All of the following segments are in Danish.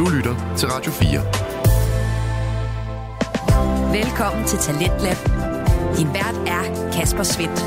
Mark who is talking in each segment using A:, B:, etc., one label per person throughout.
A: Du lytter til Radio
B: 4. Velkommen til Talentlab. Din vært er Kasper Svendt.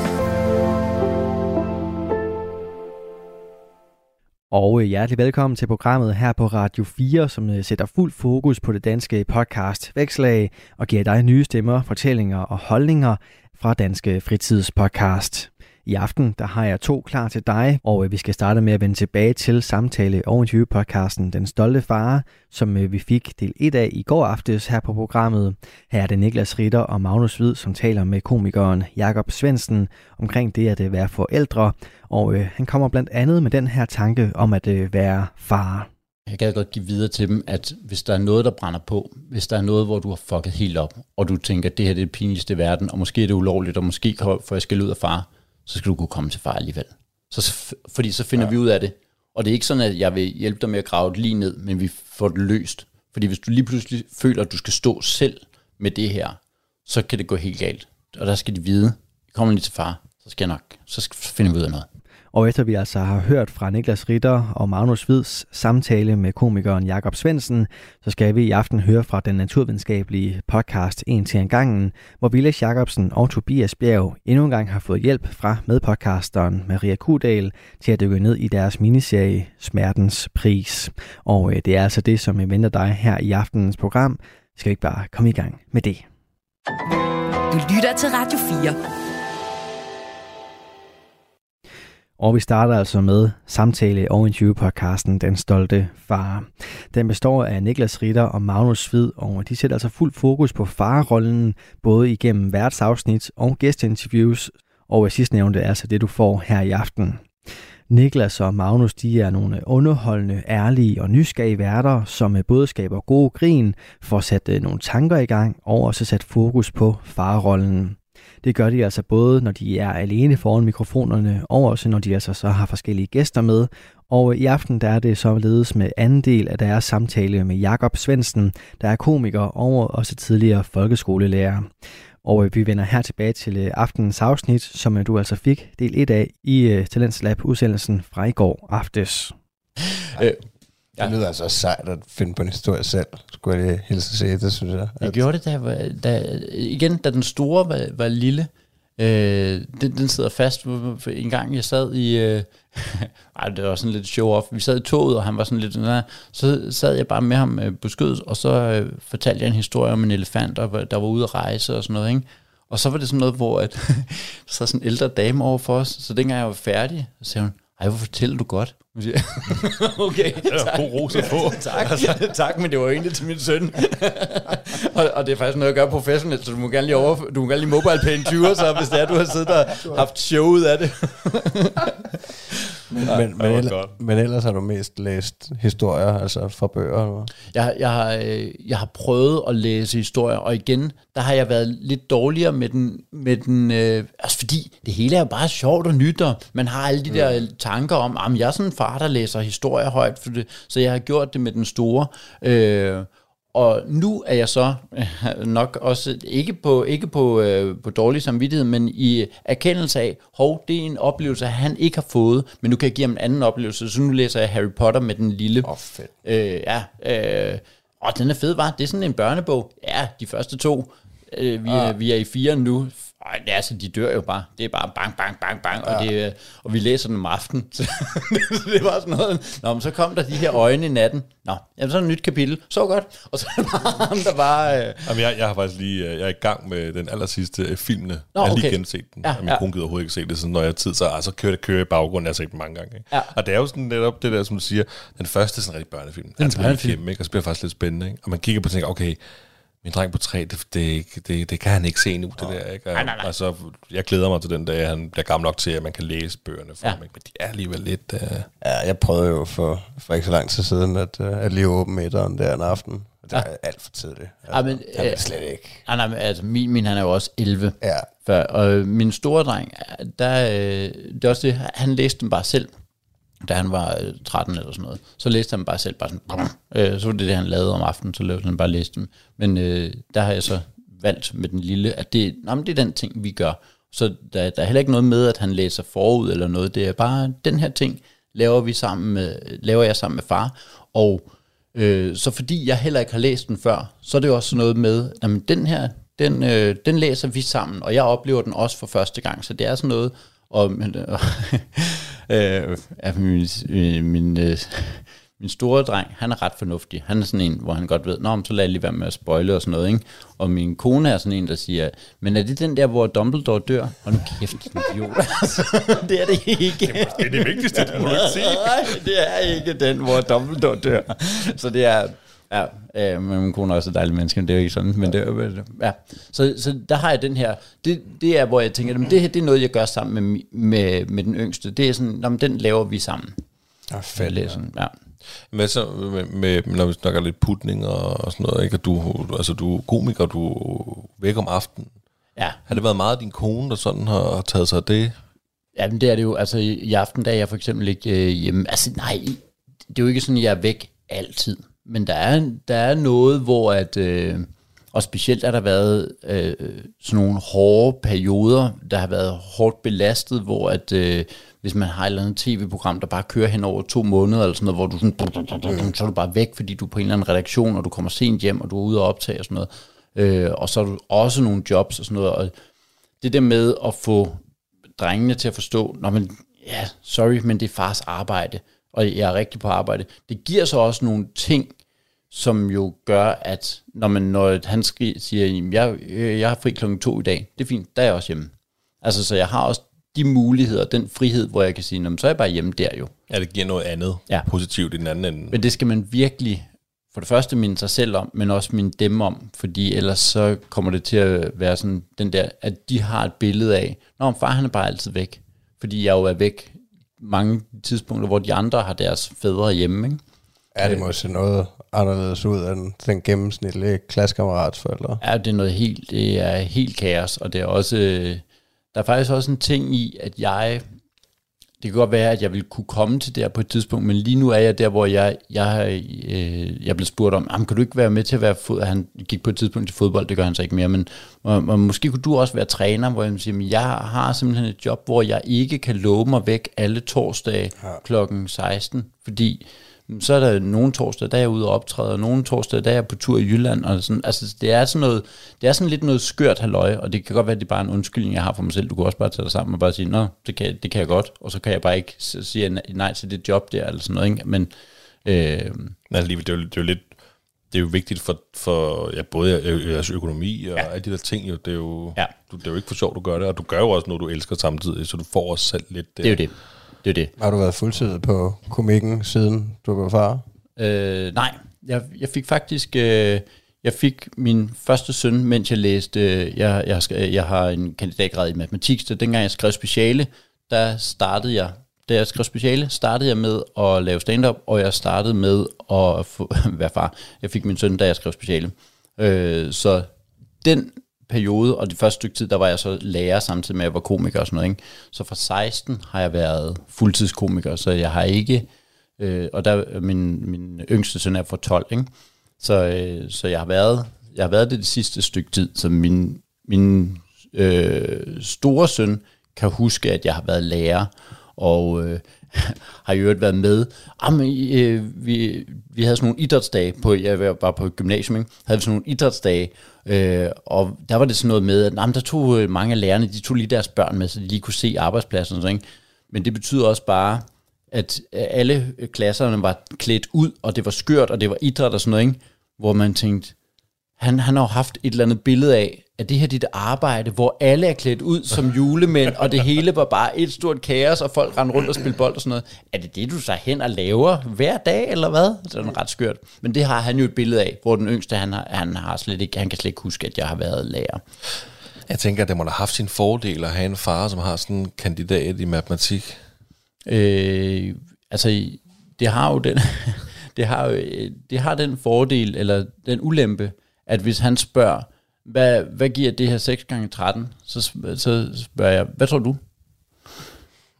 C: Og øh, hjertelig velkommen til programmet her på Radio 4, som øh, sætter fuld fokus på det danske podcast Vækslag og giver dig nye stemmer, fortællinger og holdninger fra Danske Fritidspodcast. I aften der har jeg to klar til dig, og øh, vi skal starte med at vende tilbage til samtale- og interviewpodcasten Den Stolte Far, som øh, vi fik del 1 af i går aftes her på programmet. Her er det Niklas Ritter og Magnus Hvid, som taler med komikeren Jakob Svendsen omkring det at øh, være forældre, og han kommer blandt andet med den her tanke om at være far.
D: Jeg kan godt give videre til dem, at hvis der er noget, der brænder på, hvis der er noget, hvor du har fucket helt op, og du tænker, at det her det er det pinligste i verden, og måske er det ulovligt, og måske får jeg skal ud af far, så skal du kunne komme til far alligevel. Så, fordi så finder ja. vi ud af det. Og det er ikke sådan, at jeg vil hjælpe dig med at grave det lige ned, men vi får det løst. Fordi hvis du lige pludselig føler, at du skal stå selv med det her, så kan det gå helt galt. Og der skal de vide, kommer lige til far, så skal jeg nok, så finder vi ud af noget.
C: Og efter vi altså har hørt fra Niklas Ritter og Magnus Hvids samtale med komikeren Jakob Svendsen, så skal vi i aften høre fra den naturvidenskabelige podcast En til en gangen, hvor Vilas Jacobsen og Tobias Bjerg endnu en gang har fået hjælp fra medpodcasteren Maria Kudal til at dykke ned i deres miniserie Smertens Pris. Og øh, det er altså det, som venter dig her i aftenens program. Skal vi ikke bare komme i gang med det?
B: Du lytter til Radio 4.
C: Og vi starter altså med samtale og interview-podcasten Den Stolte Far. Den består af Niklas Ritter og Magnus Svid, og de sætter altså fuld fokus på farrollen, både igennem værtsafsnit og gæsteinterviews, og sidstnævnte er altså det, du får her i aften. Niklas og Magnus de er nogle underholdende, ærlige og nysgerrige værter, som både skaber gode grin, får sat øh, nogle tanker i gang og også sat fokus på farrollen. Det gør de altså både, når de er alene foran mikrofonerne, og også når de altså så har forskellige gæster med. Og i aften der er det således med anden del af deres samtale med Jakob Svendsen, der er komiker og også tidligere folkeskolelærer. Og vi vender her tilbage til øh, aftenens afsnit, som øh, du altså fik del 1 af i øh, Talents Lab udsendelsen fra i går aftes.
E: Øh, det lyder altså sejt at finde på en historie selv, skulle jeg hilse sige, det synes jeg.
D: Jeg gjorde det, da, da, igen, da den store var, var lille, øh, den, den sidder fast. En gang jeg sad i, øh, ej, det var sådan lidt show-off, vi sad i toget, og han var sådan lidt, så sad jeg bare med ham øh, på skødet, og så øh, fortalte jeg en historie om en elefant, der, der var ude at rejse og sådan noget, ikke? Og så var det sådan noget, hvor at, så sad sådan en ældre dame over for os, så dengang jeg var færdig, så sagde hun, ej, hvor fortæller du godt. okay, tak.
F: God ros at få.
D: tak, tak, men det var egentlig til min søn. og, og, det er faktisk noget, jeg gør professionelt, så du må gerne lige, over, du må gerne lige mobile pay en 20, så hvis det er, du har siddet og haft show ud af det.
E: men, men, men, ellers, men ellers har du mest læst historier, altså fra bøger? Eller?
D: Jeg, jeg, har, øh, jeg har prøvet at læse historier, og igen, der har jeg været lidt dårligere med den, med den øh, altså fordi det hele er jo bare sjovt og nyt, og man har alle de mm. der tanker om, at jeg er sådan en far, der læser historier højt, for det, så jeg har gjort det med den store. Øh, og nu er jeg så nok også, ikke på, ikke på, øh, på dårlig samvittighed, men i erkendelse af, hov, det er en oplevelse, han ikke har fået, men nu kan jeg give ham en anden oplevelse, så nu læser jeg Harry Potter med den lille.
E: Åh, oh, fedt.
D: Øh, ja, øh, og den er fed, var. Det er sådan en børnebog. Ja, de første to. Øh, vi, er, ah. vi er i fire nu. Ej, altså, de dør jo bare. Det er bare bang, bang, bang, bang, ja. og, det, og vi læser den om aftenen. Så det var sådan noget. Nå, men så kom der de her øjne i natten. Nå, jamen, så er et nyt kapitel. Så godt. Og så er det bare ham, der bare... Øh...
F: Jamen, jeg, jeg har faktisk lige... Øh, jeg er i gang med den aller sidste øh, filmene. Nå, jeg har lige genset den. Ja, min ja. kone gider overhovedet ikke se det, så når jeg har tid, så, altså, kører det kører i baggrunden. Jeg har set den mange gange. Ikke? Ja. Og det er jo sådan netop det der, som du siger, den første sådan rigtig børnefilm. Den altså, børnefilm. Ikke? Og så bliver det faktisk lidt spændende. Ikke? Og man kigger på og tænker, okay, min dreng på tre, det, det, det, det kan han ikke se nu, det der. Ikke? Nej, nej, nej. Altså, jeg glæder mig til den dag, han bliver gammel nok til, at man kan læse bøgerne for ja. ham. Ikke? Men de er alligevel lidt... Uh...
E: Ja, jeg prøvede jo for, for ikke så lang tid siden, at, uh, at lige åbne etteren der en aften. Det er ja. alt for tidligt. Altså, ja, men, det er slet ikke.
D: Ja, nej, men, altså, min, min, han er jo også 11. Ja. Før, og min store dreng, der, det er også det, han læste dem bare selv da han var øh, 13 eller sådan noget, så læste han bare selv, bare sådan, øh, så var det det, han lavede om aftenen, så lavede han bare læste dem. Men øh, der har jeg så valgt med den lille, at det, nej, det er den ting, vi gør. Så der, der er heller ikke noget med, at han læser forud eller noget. Det er bare, den her ting laver vi sammen med, laver jeg sammen med far. Og Øh, så fordi jeg heller ikke har læst den før, så er det jo også noget med, at den her, den, øh, den læser vi sammen, og jeg oplever den også for første gang, så det er sådan noget, og, øh, øh, min, min, øh, min store dreng, han er ret fornuftig. Han er sådan en, hvor han godt ved, Nå, så lad lige være med at spoile og sådan noget. Ikke? Og min kone er sådan en, der siger, men er det den der, hvor Dumbledore dør? Og nu kæft, din idiot. det er det ikke. Det
F: er det vigtigste, du må ikke sige.
D: Nej, det er ikke den, hvor Dumbledore dør. Så det er, Ja, øh, men min kone er også et dejligt menneske, men det er jo ikke sådan. Men det, ja. så, så der har jeg den her, det, det er, hvor jeg tænker, det her det er noget, jeg gør sammen med, med, med den yngste. Det er sådan, jamen, den laver vi sammen.
E: Ja, fedt. Ja.
D: ja.
F: Hvad så med, med, når vi snakker lidt putning og, og sådan noget, ikke? At du, altså, du er komiker, du er væk om aftenen.
D: Ja.
F: Har det været meget din kone, der sådan har taget sig af det?
D: Ja, men det er det jo. Altså i, i aften, der er jeg for eksempel ikke øh, hjemme. Altså nej, det er jo ikke sådan, at jeg er væk altid. Men der er, der er noget, hvor at... Øh, og specielt har der været øh, sådan nogle hårde perioder, der har været hårdt belastet, hvor at, øh, hvis man har et eller andet tv-program, der bare kører hen over to måneder, eller sådan noget, hvor du sådan, så er du bare væk, fordi du er på en eller anden redaktion, og du kommer sent hjem, og du er ude og optage og sådan noget. Øh, og så har du også nogle jobs og sådan noget. Og det der med at få drengene til at forstå, når man, ja, sorry, men det er fars arbejde, og jeg er rigtig på arbejde. Det giver så også nogle ting, som jo gør, at når, man, når han siger, jeg, jeg har fri klokken to i dag, det er fint, der er jeg også hjemme. Altså, så jeg har også de muligheder, den frihed, hvor jeg kan sige, så er jeg bare hjemme der jo.
F: Ja, det giver noget andet ja. positivt i den anden ende.
D: Men det skal man virkelig, for det første minde sig selv om, men også minde dem om, fordi ellers så kommer det til at være sådan, den der, at de har et billede af, Nå, far han er bare altid væk, fordi jeg jo er væk mange tidspunkter, hvor de andre har deres fædre hjemme, ikke?
E: Ja, det må se noget anderledes ud end den gennemsnitlige klassekammerats forældre.
D: Ja, det er noget helt, det er helt kaos, og det er også, der er faktisk også en ting i, at jeg, det kan godt være, at jeg vil kunne komme til der på et tidspunkt, men lige nu er jeg der, hvor jeg, jeg, øh, jeg blev spurgt om, kan du ikke være med til at være fod? Han gik på et tidspunkt til fodbold, det gør han så ikke mere, men og, og måske kunne du også være træner, hvor jeg siger, jeg har simpelthen et job, hvor jeg ikke kan love mig væk alle torsdage ja. klokken 16, fordi så er der nogle torsdag, der er jeg ude og optræde, og nogle torsdag, der er jeg på tur i Jylland, og sådan, altså det er sådan noget, det er sådan lidt noget skørt halløj, og det kan godt være, at det er bare en undskyldning, jeg har for mig selv. Du kan også bare tage dig sammen og bare sige, nå, det kan, det kan jeg godt, og så kan jeg bare ikke sige nej til det job der, eller sådan noget, ikke? Men,
F: øh, Men alligevel, det er jo, det er jo lidt, det er jo vigtigt for, for ja, både jeres økonomi og ja. alle de der ting. Jo, det, er jo, ja. du, det er jo ikke for sjovt, du gør det, og du gør jo også noget, du elsker samtidig, så du får også selv lidt...
D: Det er jo det. Det er det.
E: Har du været fuldtid på komikken siden du var far?
D: Øh, nej, jeg, jeg fik faktisk... Øh, jeg fik min første søn, mens jeg læste... Øh, jeg, jeg, jeg har en kandidatgrad i matematik, så dengang jeg skrev speciale, der startede jeg da jeg skrev speciale, startede jeg med at lave stand-up, og jeg startede med at få, være far. Jeg fik min søn, da jeg skrev speciale. Øh, så den periode, og det første stykke tid, der var jeg så lærer samtidig med, at jeg var komiker og sådan noget. Ikke? Så fra 16 har jeg været fuldtidskomiker, så jeg har ikke, øh, og der min, min yngste søn er fra 12, ikke? Så, øh, så jeg har været, jeg har været det det sidste stykke tid, så min, min øh, store søn kan huske, at jeg har været lærer, og øh, har i øvrigt været med. Jamen, øh, vi, vi havde sådan nogle idrætsdage, på, jeg var bare på gymnasium, ikke? havde vi sådan nogle idrætsdage, øh, og der var det sådan noget med, at jamen, der tog øh, mange af lærerne, de tog lige deres børn med, så de lige kunne se arbejdspladsen. Så, ikke? Men det betyder også bare, at alle øh, klasserne var klædt ud, og det var skørt, og det var idræt og sådan noget, ikke? hvor man tænkte, han, han har haft et eller andet billede af, at det her dit arbejde, hvor alle er klædt ud som julemænd, og det hele var bare et stort kaos, og folk rendte rundt og spillede bold og sådan noget. Er det det, du så hen og laver hver dag, eller hvad? Det er ret skørt. Men det har han jo et billede af, hvor den yngste, han, har, han, har slet ikke, han kan slet ikke huske, at jeg har været lærer.
F: Jeg tænker, at det må have haft sin fordel at have en far, som har sådan en kandidat i matematik.
D: Øh, altså, det har jo den, det har, jo, det har den fordel, eller den ulempe, at hvis han spørger, hvad, hvad giver det her 6 gange 13? Så, så spørger jeg, hvad tror du?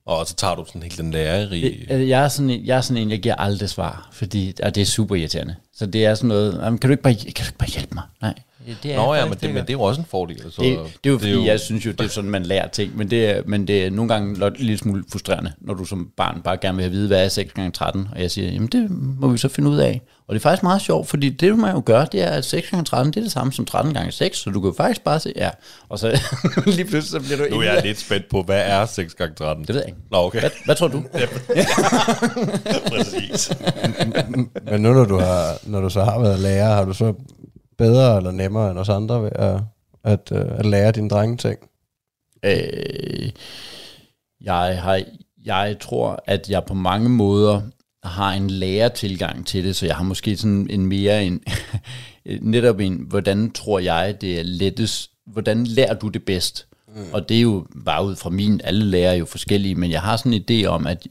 F: Og så tager du sådan helt den lærerige...
D: Jeg er sådan en, jeg, er sådan en, jeg giver aldrig svar, fordi og det er super irriterende. Så det er sådan noget, kan du ikke bare, kan du ikke bare hjælpe mig? Nej.
F: Det er Nå ja, men det, men det er jo også en fordel.
D: Altså, det, det er jo fordi, det er jo... jeg synes jo, det er sådan, man lærer ting, men det er, men det er nogle gange lidt lille smule frustrerende, når du som barn bare gerne vil have at vide, hvad er 6 gange 13 og jeg siger, jamen det må vi så finde ud af. Og det er faktisk meget sjovt, fordi det man jo gør, det er, at 6 gange 13 det er det samme som 13 gange 6 så du kan jo faktisk bare se, ja, og så lige pludselig så bliver du...
F: Nu er jeg lidt spændt på, hvad er 6 gange 13
D: Det ved jeg ikke.
F: Nå, okay.
D: Hvad, hvad tror du?
E: Præcis. men nu når du, har, når du så har været lærer, har du så bedre eller nemmere end os andre ved at, at, øh, at lære dine drenge ting?
D: Øh, jeg, har, jeg tror, at jeg på mange måder har en lærertilgang til det, så jeg har måske sådan en mere en, netop en, hvordan tror jeg, det er lettest, hvordan lærer du det bedst? Mm. Og det er jo bare ud fra min, alle lærer er jo forskellige, men jeg har sådan en idé om, at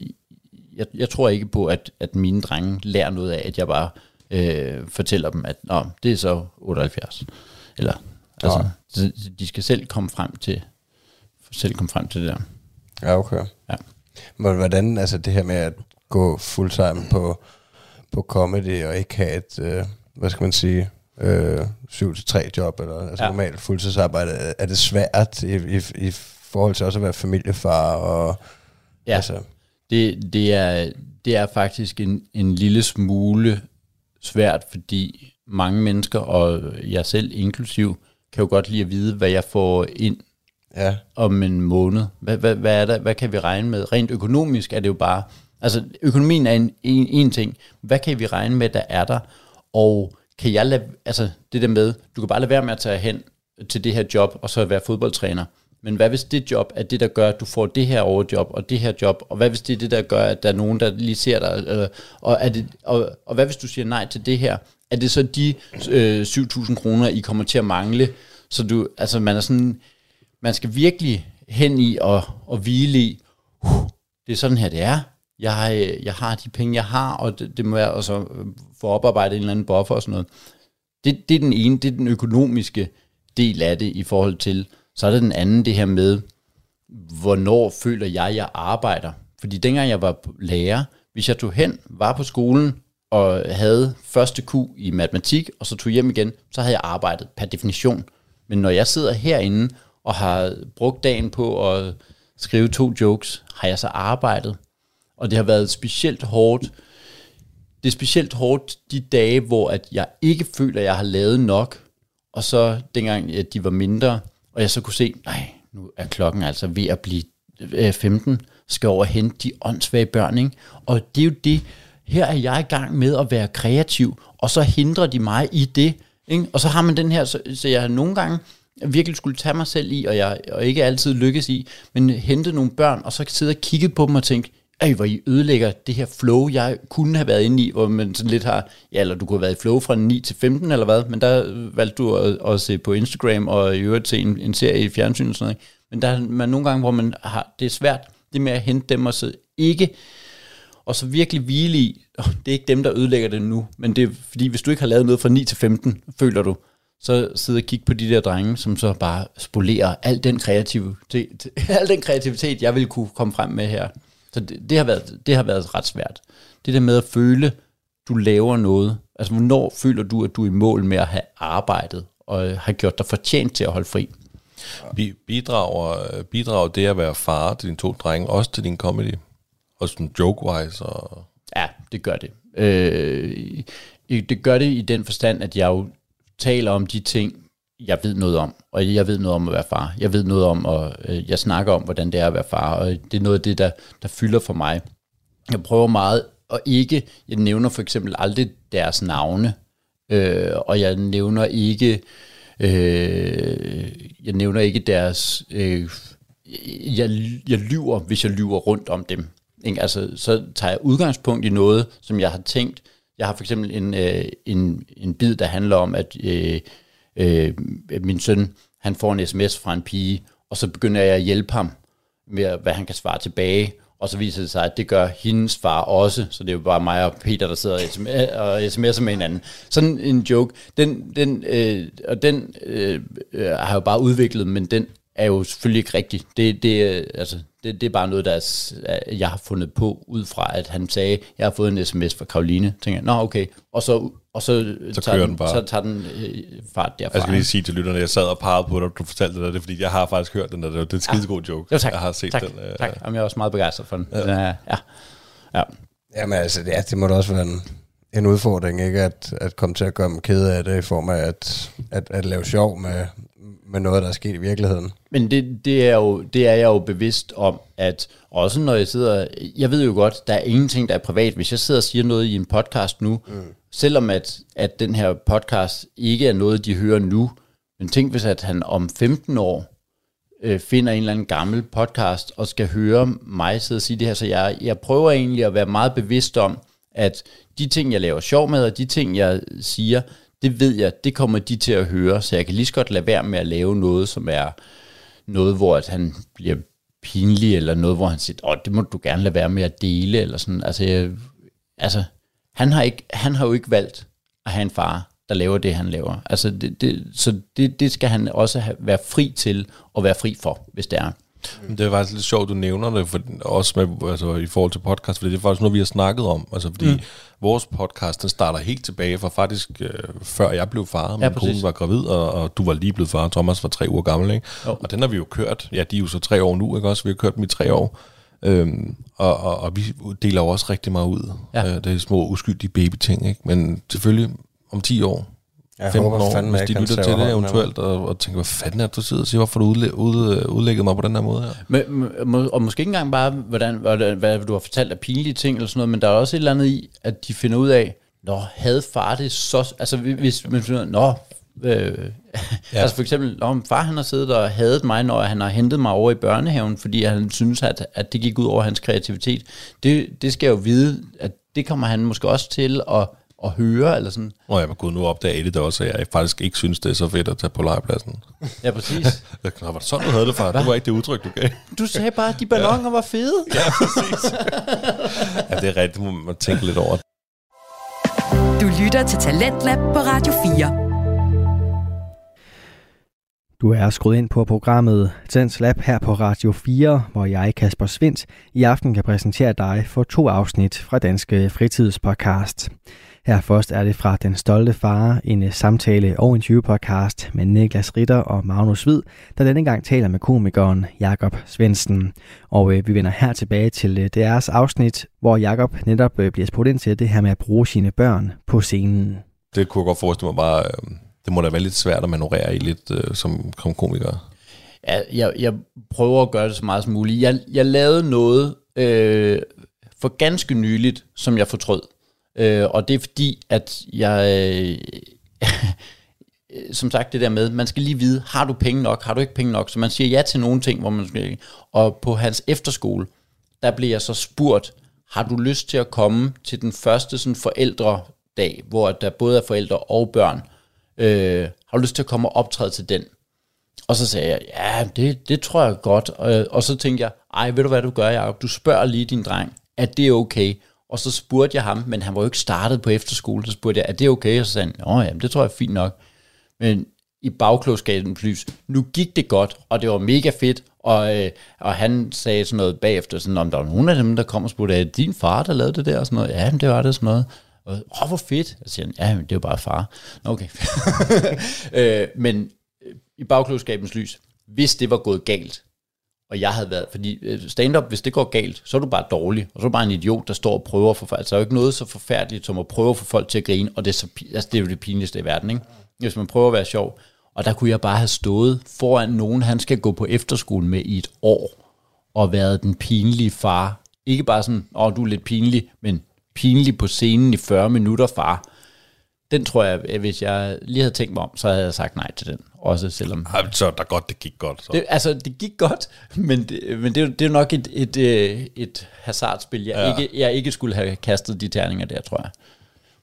D: jeg, jeg tror ikke på, at, at mine drenge lærer noget af, at jeg bare øh, fortæller dem, at Nå, det er så 78. Eller, altså, ja. de skal selv komme frem til, selv komme frem til det der.
E: Ja, okay. Ja. Men hvordan, altså det her med at gå fulltime på, på comedy og ikke have et, øh, hvad skal man sige, øh, 7-3 job, eller altså ja. normalt fuldtidsarbejde, er det svært i, i, i forhold til også at være familiefar? Og,
D: ja, altså. det, det, er, det er faktisk en, en lille smule svært, fordi mange mennesker, og jeg selv inklusiv, kan jo godt lide at vide, hvad jeg får ind ja. om en måned. Hvad, hvad, hvad, er der, hvad kan vi regne med? Rent økonomisk er det jo bare, altså økonomien er en, en, en ting. Hvad kan vi regne med, der er der? Og kan jeg lade, altså det der med, du kan bare lade være med at tage hen til det her job, og så være fodboldtræner. Men hvad hvis det job er det, der gør, at du får det her overjob, og det her job, og hvad hvis det er det, der gør, at der er nogen, der lige ser dig, øh, og, er det, og, og hvad hvis du siger nej til det her? Er det så de øh, 7.000 kroner, I kommer til at mangle? Så du, altså man er sådan, man skal virkelig hen i og, og hvile i, uh, det er sådan her, det er. Jeg, øh, jeg har de penge, jeg har, og det, det må jeg også øh, få oparbejdet en eller anden buffer og sådan noget. Det, det er den ene, det er den økonomiske del af det i forhold til, så er der den anden det her med, hvornår føler jeg, jeg arbejder. Fordi dengang jeg var lærer, hvis jeg tog hen, var på skolen og havde første Q i matematik, og så tog hjem igen, så havde jeg arbejdet per definition. Men når jeg sidder herinde og har brugt dagen på at skrive to jokes, har jeg så arbejdet. Og det har været specielt hårdt. Det er specielt hårdt de dage, hvor at jeg ikke føler, at jeg har lavet nok. Og så dengang, at de var mindre, og jeg så kunne se, nej, nu er klokken altså ved at blive øh, 15, skal over og hente de åndssvage børn, ikke? Og det er jo det, her er jeg i gang med at være kreativ, og så hindrer de mig i det, ikke? Og så har man den her, så, så jeg har nogle gange virkelig skulle tage mig selv i, og jeg og ikke altid lykkes i, men hente nogle børn, og så sidde og kigge på dem og tænke, ej, hvor I ødelægger det her flow, jeg kunne have været inde i, hvor man sådan lidt har, ja, eller du kunne have været i flow fra 9 til 15 eller hvad, men der øh, valgte du at, at se på Instagram og i øvrigt se en, en serie i fjernsyn og sådan noget. Men der er man nogle gange, hvor man har, det er svært, det med at hente dem og så ikke, og så virkelig hvile i, oh, det er ikke dem, der ødelægger det nu, men det er fordi, hvis du ikke har lavet noget fra 9 til 15, føler du, så sidde og kigge på de der drenge, som så bare spolerer al den kreativitet, al den kreativitet, jeg vil kunne komme frem med her. Så det, det, har været, det har været ret svært. Det der med at føle, du laver noget. Altså, hvornår føler du, at du er i mål med at have arbejdet, og har gjort dig fortjent til at holde fri?
F: Bidrager, bidrager det at være far til dine to drenge, også til din comedy? Og sådan joke-wise? Og...
D: Ja, det gør det. Øh, det gør det i den forstand, at jeg jo taler om de ting, jeg ved noget om, og jeg ved noget om at være far. Jeg ved noget om, og øh, jeg snakker om, hvordan det er at være far, og det er noget af det, der, der fylder for mig. Jeg prøver meget og ikke, jeg nævner for eksempel aldrig deres navne, øh, og jeg nævner ikke, øh, jeg nævner ikke deres, øh, jeg, jeg lyver, hvis jeg lyver rundt om dem. Ikke? Altså, så tager jeg udgangspunkt i noget, som jeg har tænkt. Jeg har for eksempel en, øh, en, en bid, der handler om, at øh, øh, min søn, han får en sms fra en pige, og så begynder jeg at hjælpe ham med, hvad han kan svare tilbage, og så viser det sig, at det gør hendes far også, så det er jo bare mig og Peter, der sidder og sms'er med hinanden. Sådan en joke, den, den, øh, og den øh, øh har jeg jo bare udviklet, men den er jo selvfølgelig ikke rigtig. Det, det, øh, altså, det, det er bare noget, der er, jeg har fundet på, ud fra at han sagde, jeg har fået en sms fra Karoline. Tænker jeg, nå okay. Og så, og så,
F: så tager den, den
D: bare. Så tager den øh, fart derfra.
F: Jeg skal lige sige til lytterne, jeg sad og pegede på dig, du fortalte det, det er fordi jeg har faktisk hørt den der. Det er en skidegod joke.
D: Jo, tak.
F: Jeg har set
D: tak,
F: den.
D: Øh, tak. Jamen, jeg er også meget begejstret for den. Ja. ja.
E: ja. Jamen altså, ja, det må da også være en, en udfordring, ikke? At, at komme til at gøre dem kede af det, i form af at, at, at lave sjov med, med noget, der er sket i virkeligheden.
D: Men det, det, er jo, det er jeg jo bevidst om, at også når jeg sidder, jeg ved jo godt, der er ingenting, der er privat. Hvis jeg sidder og siger noget i en podcast nu, mm. selvom at, at den her podcast ikke er noget, de hører nu, men tænk hvis, at han om 15 år øh, finder en eller anden gammel podcast og skal høre mig sidde og sige det her, så jeg, jeg prøver egentlig at være meget bevidst om, at de ting, jeg laver sjov med, og de ting, jeg siger, det ved jeg, det kommer de til at høre, så jeg kan lige så godt lade være med at lave noget, som er noget, hvor at han bliver pinlig, eller noget, hvor han siger, åh, det må du gerne lade være med at dele, eller sådan. Altså, jeg, altså han, har ikke, han har jo ikke valgt at have en far, der laver det, han laver. Altså, det, det, så det, det skal han også have, være fri til, og være fri for, hvis det er.
F: Mm. Det er faktisk lidt sjovt, du nævner det, for, også med, altså, i forhold til podcast, for det er faktisk noget, vi har snakket om. Altså, fordi mm. vores podcast, den starter helt tilbage fra faktisk øh, før jeg blev far. Min ja, kone var gravid, og, og, du var lige blevet far. Thomas var tre uger gammel, ikke? Oh. Og den har vi jo kørt. Ja, de er jo så tre år nu, ikke også? Vi har kørt dem i tre år. Øhm, og, og, og vi deler jo også rigtig meget ud. Ja. Øh, det er små uskyldige baby-ting, ikke? Men selvfølgelig om 10 år, jeg 15 håber, år, hvis de lytter til det eventuelt, og, og tænker, hvad fanden er det, du sidder og siger, hvorfor du udlæ- ud, udlægget mig på den her måde her?
D: Men, må, og måske ikke engang bare, hvordan, hvordan, hvad du har fortalt af pinlige ting eller sådan noget, men der er også et eller andet i, at de finder ud af, Nå, havde far det så... Altså, hvis man finder Nå, øh, ja. altså for eksempel, om far han har siddet og hadet mig, når han har hentet mig over i børnehaven, fordi han synes, at, at det gik ud over hans kreativitet. Det, det skal jeg jo vide, at det kommer han måske også til at at høre, eller sådan.
F: Nå, jeg var gået nu opdage det også, at jeg faktisk ikke synes, det er så fedt at tage på legepladsen.
D: Ja, præcis.
F: Nå, var det sådan, du havde det, far? Hva? Det var ikke det udtryk, du gav.
D: Du sagde bare, at de ballonger ja. var fede.
F: Ja, præcis. ja, det er rigtigt, må man tænke lidt over.
B: Du lytter til Talentlab på Radio 4.
C: Du er skruet ind på programmet Tens Lab her på Radio 4, hvor jeg, Kasper Svindt, i aften kan præsentere dig for to afsnit fra Danske Fritidspodcast. Her først er det fra Den Stolte Far, en samtale- og interview-podcast med Niklas Ritter og Magnus Hvid, der denne gang taler med komikeren Jakob Svendsen. Og øh, vi vender her tilbage til øh, deres afsnit, hvor Jakob netop øh, bliver spurgt ind til det her med at bruge sine børn på scenen.
F: Det kunne jeg godt forestille mig bare... Øh det må da være lidt svært at manøvrere i lidt øh, som, som komiker.
D: Ja, jeg, jeg prøver at gøre det så meget som muligt. Jeg, jeg lavede noget øh, for ganske nyligt, som jeg fortrød. Øh, og det er fordi, at jeg... Øh, som sagt det der med, man skal lige vide, har du penge nok, har du ikke penge nok? Så man siger ja til nogle ting, hvor man skal... Og på hans efterskole, der bliver jeg så spurgt, har du lyst til at komme til den første sådan forældredag, hvor der både er forældre og børn, øh, har du lyst til at komme og optræde til den? Og så sagde jeg, ja, det, det tror jeg godt. Og, og så tænkte jeg, ej, ved du hvad du gør, Jacob? Du spørger lige din dreng, at det er okay? Og så spurgte jeg ham, men han var jo ikke startet på efterskole, så spurgte jeg, er det okay? Og så sagde han, åh ja, det tror jeg er fint nok. Men i bagklogskabens lys, nu gik det godt, og det var mega fedt, og, øh, og han sagde sådan noget bagefter, sådan, om der var nogen af dem, der kom og spurgte, er det din far, der lavede det der? Og sådan noget. Ja, men det var det sådan noget. Og, Åh, hvor fedt. Jeg siger, ja, det er bare far. Okay. øh, men øh, i bagklodskabens lys, hvis det var gået galt, og jeg havde været, fordi øh, stand-up, hvis det går galt, så er du bare dårlig, og så er du bare en idiot, der står og prøver for folk. altså der er jo ikke noget så forfærdeligt, som at prøve at få folk til at grine, og det er, så, altså, det er jo det pinligste i verden, ikke? Hvis man prøver at være sjov, og der kunne jeg bare have stået foran nogen, han skal gå på efterskole med i et år, og været den pinlige far. Ikke bare sådan, åh, oh, du er lidt pinlig, men pinlig på scenen i 40 minutter, far. Den tror jeg, at hvis jeg lige havde tænkt mig om, så havde jeg sagt nej til den. Også selvom...
F: Ja, så der godt, det gik godt. Så.
D: Det, altså, det gik godt, men det, men det, det er nok et, et, et, et hasardspil, jeg, ja. ikke, jeg ikke skulle have kastet de terninger der, tror jeg.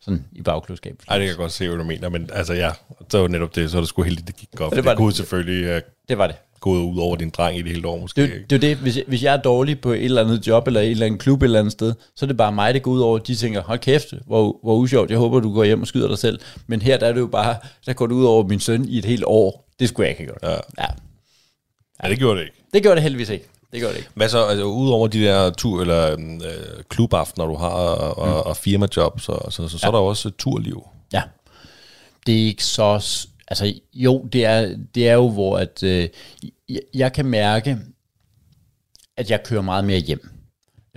D: Sådan i bagklodskab.
F: Nej, det kan jeg godt se, hvad du mener, men altså ja, så var netop det, så er det sgu heldigt, det gik godt. Det, var det kunne det. selvfølgelig uh,
D: det var det
F: gået ud over din dreng i det hele år måske.
D: Det, det er det, hvis, hvis jeg er dårlig på et eller andet job, eller et eller andet klub et eller andet sted, så er det bare mig, der går ud over, de tænker, hold kæft, hvor, hvor usjovt, jeg håber, du går hjem og skyder dig selv. Men her der er det jo bare, der går det ud over min søn i et helt år. Det skulle jeg ikke have gjort. Ja. ja.
F: Ja, det gjorde det ikke.
D: Det gjorde det heldigvis ikke. Det gjorde det ikke.
F: Hvad så, altså udover de der tur, eller øh, klubaftener, du har, og, mm. og, firmajobs, og, så, så, så ja. er der også turliv.
D: Ja. Det er ikke så... Altså, jo, det er, det er jo, hvor at, øh, jeg, kan mærke, at jeg kører meget mere hjem.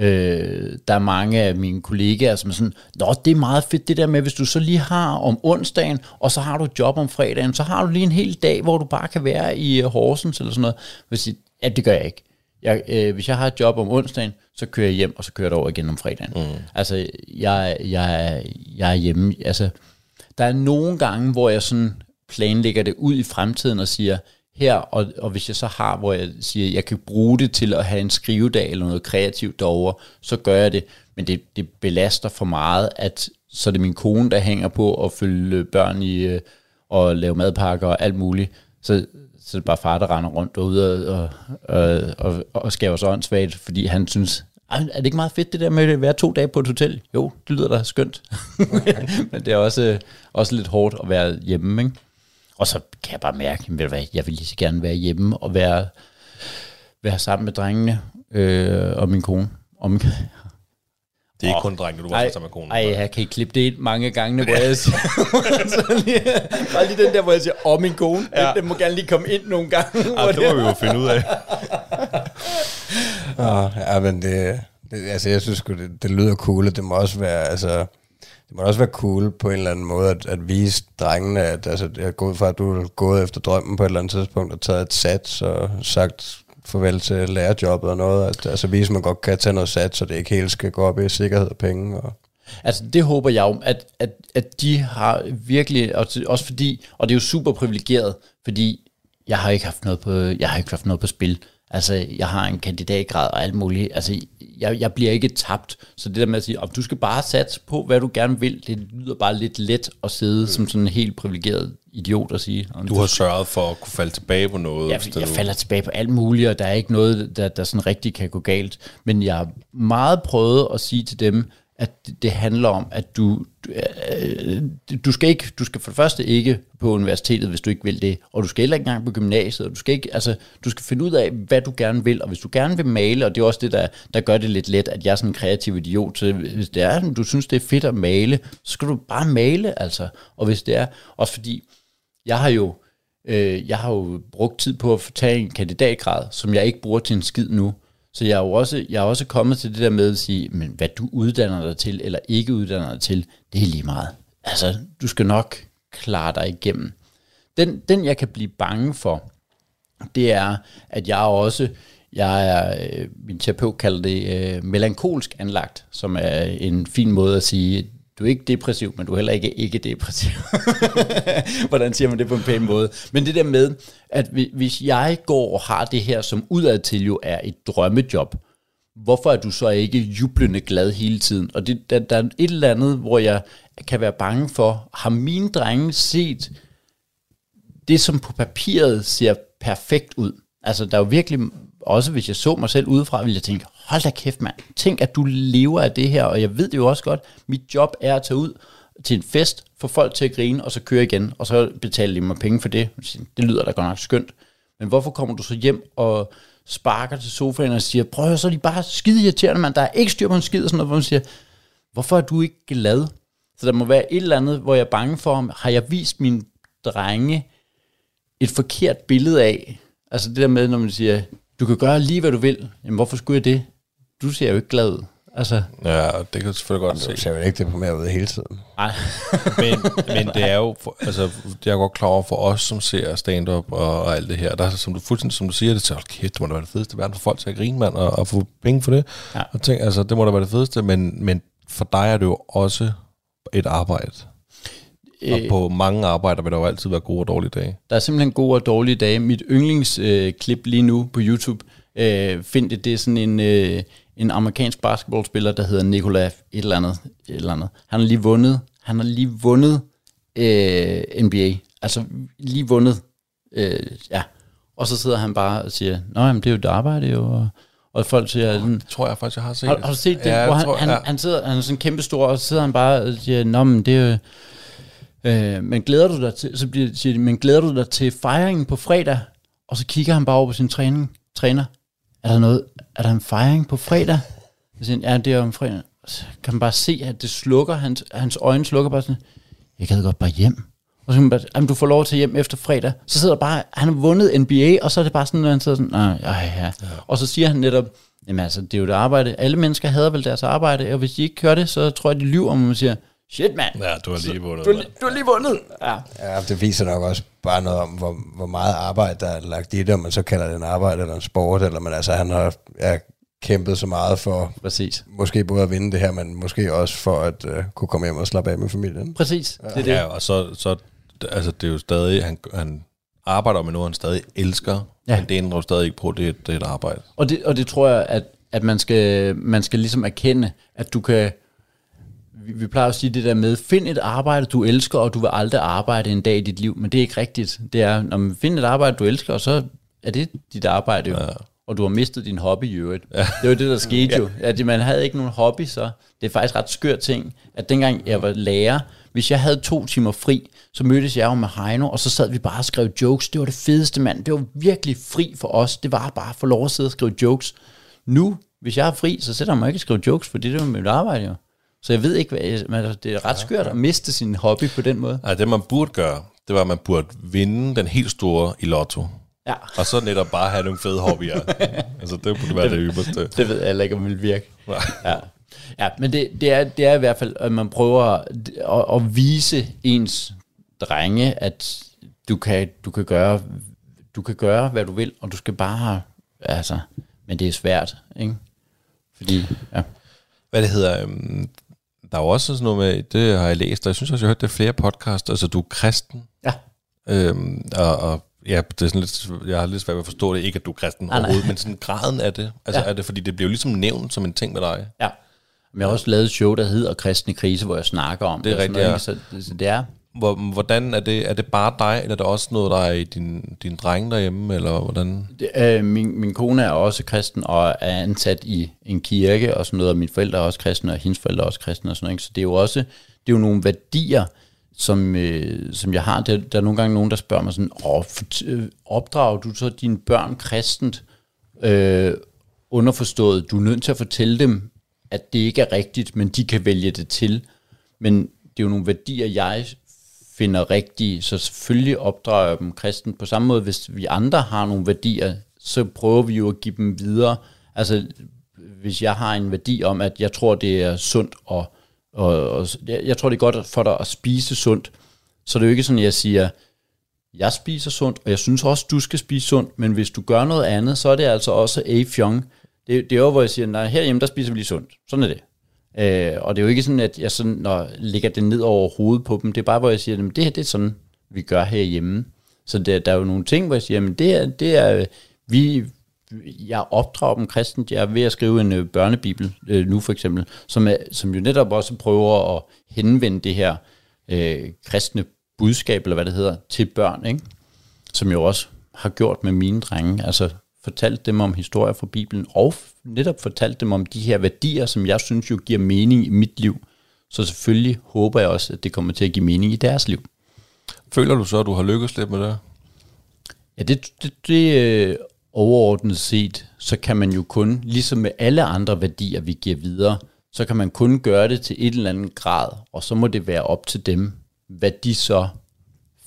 D: Øh, der er mange af mine kollegaer, som er sådan, Nå, det er meget fedt det der med, hvis du så lige har om onsdagen, og så har du job om fredagen, så har du lige en hel dag, hvor du bare kan være i Horsens eller sådan noget. Hvis jeg, ja, det gør jeg ikke. Jeg, øh, hvis jeg har et job om onsdagen, så kører jeg hjem, og så kører jeg over igen om fredagen. Mm. Altså, jeg, jeg, jeg er hjemme. Altså, der er nogle gange, hvor jeg sådan planlægger det ud i fremtiden og siger, her, og, og hvis jeg så har, hvor jeg siger, jeg kan bruge det til at have en skrivedag eller noget kreativt derover, så gør jeg det. Men det, det belaster for meget, at så er det min kone, der hænger på at følge børn i øh, og lave madpakker og alt muligt. Så, så er det bare far, der render rundt derude og, og, og, og skaber sig åndssvagt, fordi han synes, er det ikke meget fedt det der med at være to dage på et hotel? Jo, det lyder da skønt. Men det er også, øh, også lidt hårdt at være hjemme, ikke? Og så kan jeg bare mærke, at jeg vil lige så gerne være hjemme og være, være sammen med drengene øh, og min kone. Og min,
F: det er ikke oh, kun drengene, du var sammen med konen.
D: Nej, jeg kan ikke klippe det ind mange gange, hvor jeg siger, lige, bare lige den der, hvor jeg siger, åh, min kone, ja. den, må gerne lige komme ind nogle gange.
F: Ja, det må vi jo finde ud af.
E: oh, ja, men det, det, altså jeg synes det, det lyder cool, det må også være, altså, det må også være cool på en eller anden måde at, at vise drengene, at altså, jeg går ud fra, at du er gået efter drømmen på et eller andet tidspunkt og taget et sats og sagt farvel til lærerjobbet og noget. At, altså vise, at man godt kan tage noget sats, så det ikke helt skal gå op i sikkerhed og penge. Og
D: Altså det håber jeg jo, at, at, at de har virkelig, også fordi, og det er jo super privilegeret, fordi jeg har ikke haft noget på, jeg har ikke haft noget på spil. Altså, jeg har en kandidatgrad og alt muligt. Altså, jeg, jeg bliver ikke tabt. Så det der med at sige, om du skal bare satse på, hvad du gerne vil, det lyder bare lidt let at sidde mm. som sådan en helt privilegeret idiot at sige.
F: Du har sørget for at kunne falde tilbage på noget?
D: Ja, jeg falder tilbage på alt muligt, og der er ikke noget, der, der sådan rigtig kan gå galt. Men jeg har meget prøvet at sige til dem, at det handler om, at du, øh, du skal ikke, du skal for det første ikke på universitetet, hvis du ikke vil det, og du skal heller ikke engang på gymnasiet, og du skal ikke, altså, du skal finde ud af, hvad du gerne vil, og hvis du gerne vil male, og det er også det, der, der gør det lidt let, at jeg er sådan en kreativ idiot, så hvis det er, du synes, det er fedt at male, så skal du bare male, altså, og hvis det er, også fordi, jeg har jo, øh, jeg har jo brugt tid på at tage en kandidatgrad, som jeg ikke bruger til en skid nu, så jeg er jo også, jeg er også kommet til det der med at sige, men hvad du uddanner dig til, eller ikke uddanner dig til, det er lige meget. Altså, du skal nok klare dig igennem. Den, den jeg kan blive bange for, det er, at jeg også, jeg er, øh, min terapeut kalder det øh, melankolsk anlagt, som er en fin måde at sige, du er ikke depressiv, men du er heller ikke ikke depressiv. Hvordan siger man det på en pæn måde? Men det der med, at hvis jeg går og har det her, som udadtil jo er et drømmejob, hvorfor er du så ikke jublende glad hele tiden? Og det, der, der er et eller andet, hvor jeg kan være bange for, har mine drenge set det, som på papiret ser perfekt ud? Altså, der er jo virkelig, også hvis jeg så mig selv udefra, ville jeg tænke, hold da kæft mand, tænk at du lever af det her, og jeg ved det jo også godt, mit job er at tage ud til en fest, få folk til at grine, og så køre igen, og så betaler de mig penge for det. Det lyder da godt nok skønt. Men hvorfor kommer du så hjem og sparker til sofaen og siger, prøv at så er de bare skide irriterende, mand, Der er ikke styr på en skid, og sådan noget, hvor man siger, hvorfor er du ikke glad? Så der må være et eller andet, hvor jeg er bange for, har jeg vist mine drenge et forkert billede af, altså det der med, når man siger, du kan gøre lige, hvad du vil. Jamen, hvorfor skulle jeg det? Du ser jo ikke glad ud. Altså.
F: Ja, det kan du selvfølgelig godt se.
E: Du ser jo ikke det mere ud hele tiden.
F: Nej. men, men det er jo, for, altså, det er godt klar over for os, som ser stand-up og, og alt det her. Der er, som du fuldstændig, som du siger, det så kæft, det må da være det fedeste verden for folk til at grine, mand, og, og få penge for det. Ja. Og tænk, altså, det må da være det fedeste, men, men for dig er det jo også et arbejde. Og øh, på mange arbejder vil der jo altid være gode og dårlige dage.
D: Der er simpelthen gode og dårlige dage. Mit yndlingsklip øh, lige nu på YouTube, øh, find det, det er sådan en, øh, en amerikansk basketballspiller, der hedder Nikola et eller andet. Et eller andet. Han har lige vundet, han har lige vundet øh, NBA. Altså lige vundet, øh, ja. Og så sidder han bare og siger, Nå, jamen, det er jo et arbejde jo, og, og folk siger... Oh,
F: det tror jeg faktisk, jeg har set.
D: Har, har du set det? Ja, hvor han, tror, han, ja. han, sidder, han er sådan kæmpe stor, og så sidder han bare og siger, Nå, men det er jo Øh, men glæder du dig til, så bliver, siger de, men glæder du dig til fejringen på fredag? Og så kigger han bare over på sin træning, træner. Er der noget, er der en fejring på fredag? Så siger han, ja, det er om fredag. Så kan man bare se, at det slukker, hans, hans øjne slukker bare sådan, jeg kan godt bare hjem. Og så kan bare, jamen, du får lov til hjem efter fredag. Så sidder der bare, han har vundet NBA, og så er det bare sådan, når han sidder sådan, nej, ja, ja. Og så siger han netop, jamen altså, det er jo det arbejde. Alle mennesker hader vel deres arbejde, og hvis de ikke gør det, så tror jeg, de lyver, om man siger, shit mand.
F: Ja, du har lige vundet.
D: Du, du har lige vundet. Ja.
E: ja, det viser nok også bare noget om, hvor, hvor meget arbejde, der er lagt i det, om man så kalder det en arbejde eller en sport, eller man altså, han har ja, kæmpet så meget for
D: Præcis.
E: måske både at vinde det her, men måske også for at uh, kunne komme hjem og slappe af med familien.
D: Præcis,
F: ja. det er det. Ja, og så, så altså, det er jo stadig, han, han arbejder med noget, han stadig elsker, ja. men det ændrer jo stadig ikke på, det, det er et arbejde.
D: Og det, og det tror jeg, at, at man, skal, man skal ligesom erkende, at du kan, vi, vi plejer at sige det der med, find et arbejde, du elsker, og du vil aldrig arbejde en dag i dit liv, men det er ikke rigtigt. Det er, når man finder et arbejde, du elsker, og så er det dit arbejde jo. Ja og du har mistet din hobby i øvrigt. Ja. Det var det, der skete jo. At man havde ikke nogen hobby, så det er faktisk ret skør ting, at dengang jeg var lærer, hvis jeg havde to timer fri, så mødtes jeg jo med Heino, og så sad vi bare og skrev jokes. Det var det fedeste, mand. Det var virkelig fri for os. Det var bare at få lov at sidde og skrive jokes. Nu, hvis jeg er fri, så sætter jeg mig ikke at skrive jokes, for det er jo mit arbejde jo. Så jeg ved ikke, hvad jeg, men det er ret skørt at miste sin hobby på den måde.
F: Nej, det man burde gøre, det var, at man burde vinde den helt store i lotto.
D: Ja.
F: Og så netop bare have nogle fede hobbyer. altså, det burde være det, det ypperste.
D: Det ved jeg ikke, om det vil virke. Ja. Ja, men det, det, er, det er i hvert fald, at man prøver at, at vise ens drenge, at du kan, du kan gøre du kan gøre, hvad du vil, og du skal bare, altså, men det er svært, ikke? Fordi, ja.
F: Hvad det hedder, um, der er jo også sådan noget med, det har jeg læst, og jeg synes også, jeg har hørt det flere podcast, altså du er kristen.
D: Ja.
F: Øhm, og, og Ja, det er sådan lidt, jeg har lidt svært ved at forstå det, ikke at du er kristen ah, overhovedet, men sådan graden af det. Altså ja. er det, fordi det bliver jo ligesom nævnt som en ting med dig.
D: Ja. Men jeg har også lavet et show, der hedder Kristne Krise, hvor jeg snakker om
F: det. Er
D: rigtigt,
F: ja.
D: Så, så det er...
F: Hvordan er det? Er det bare dig, eller er det også noget, der er i din, din dreng derhjemme, eller hvordan?
D: Det, øh, min, min kone er også kristen, og er ansat i en kirke, og sådan noget, og mine forældre er også kristne, og hendes forældre er også kristne, og sådan noget. Så det er jo også, det er jo nogle værdier, som, øh, som jeg har. Der, der er nogle gange nogen, der spørger mig sådan, Åh, øh, opdrager du så dine børn kristent? Øh, underforstået, du er nødt til at fortælle dem, at det ikke er rigtigt, men de kan vælge det til. Men det er jo nogle værdier, jeg finder rigtige, så selvfølgelig opdrager jeg dem kristen. På samme måde, hvis vi andre har nogle værdier, så prøver vi jo at give dem videre. Altså, hvis jeg har en værdi om, at jeg tror, det er sundt og og, og jeg, tror, det er godt for dig at spise sundt. Så det er jo ikke sådan, at jeg siger, jeg spiser sundt, og jeg synes også, du skal spise sundt, men hvis du gør noget andet, så er det altså også a fjong. Det, det er jo, hvor jeg siger, nej, herhjemme, der spiser vi lige sundt. Sådan er det. Øh, og det er jo ikke sådan, at jeg sådan, når, lægger det ned over hovedet på dem. Det er bare, hvor jeg siger, at det her det er sådan, vi gør herhjemme. Så der, der er jo nogle ting, hvor jeg siger, at det er, det er vi, jeg opdrager dem kristent. Jeg er ved at skrive en øh, børnebibel øh, nu for eksempel, som, er, som jo netop også prøver at henvende det her øh, kristne budskab, eller hvad det hedder, til børn, ikke? som jo også har gjort med mine drenge. Altså fortalt dem om historier fra Bibelen, og netop fortalt dem om de her værdier, som jeg synes jo giver mening i mit liv. Så selvfølgelig håber jeg også, at det kommer til at give mening i deres liv.
F: Føler du så, at du har lykkes lidt med det?
D: Ja, det, det, det øh, overordnet set, så kan man jo kun, ligesom med alle andre værdier, vi giver videre, så kan man kun gøre det til et eller andet grad, og så må det være op til dem, hvad de så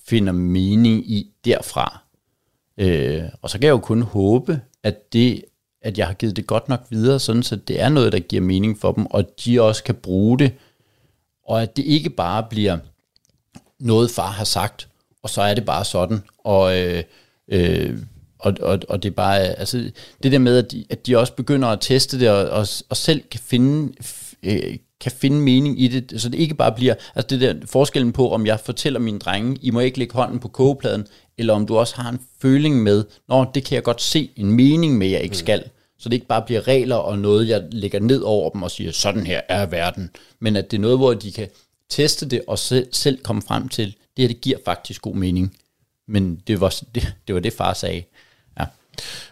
D: finder mening i derfra. Øh, og så kan jeg jo kun håbe, at det, at jeg har givet det godt nok videre, sådan så det er noget, der giver mening for dem, og de også kan bruge det, og at det ikke bare bliver noget far har sagt, og så er det bare sådan, og øh, øh, og, og, og det er bare, altså, det der med, at de, at de også begynder at teste det, og, og, og selv kan finde, øh, kan finde mening i det, så det ikke bare bliver, altså det der forskellen på, om jeg fortæller mine drenge, I må ikke lægge hånden på kogepladen, eller om du også har en føling med, nå, det kan jeg godt se en mening med, jeg ikke mm. skal. Så det ikke bare bliver regler og noget, jeg lægger ned over dem og siger, sådan her er verden. Men at det er noget, hvor de kan teste det og selv, selv komme frem til, det her, det giver faktisk god mening. Men det var det, det, var det far sagde.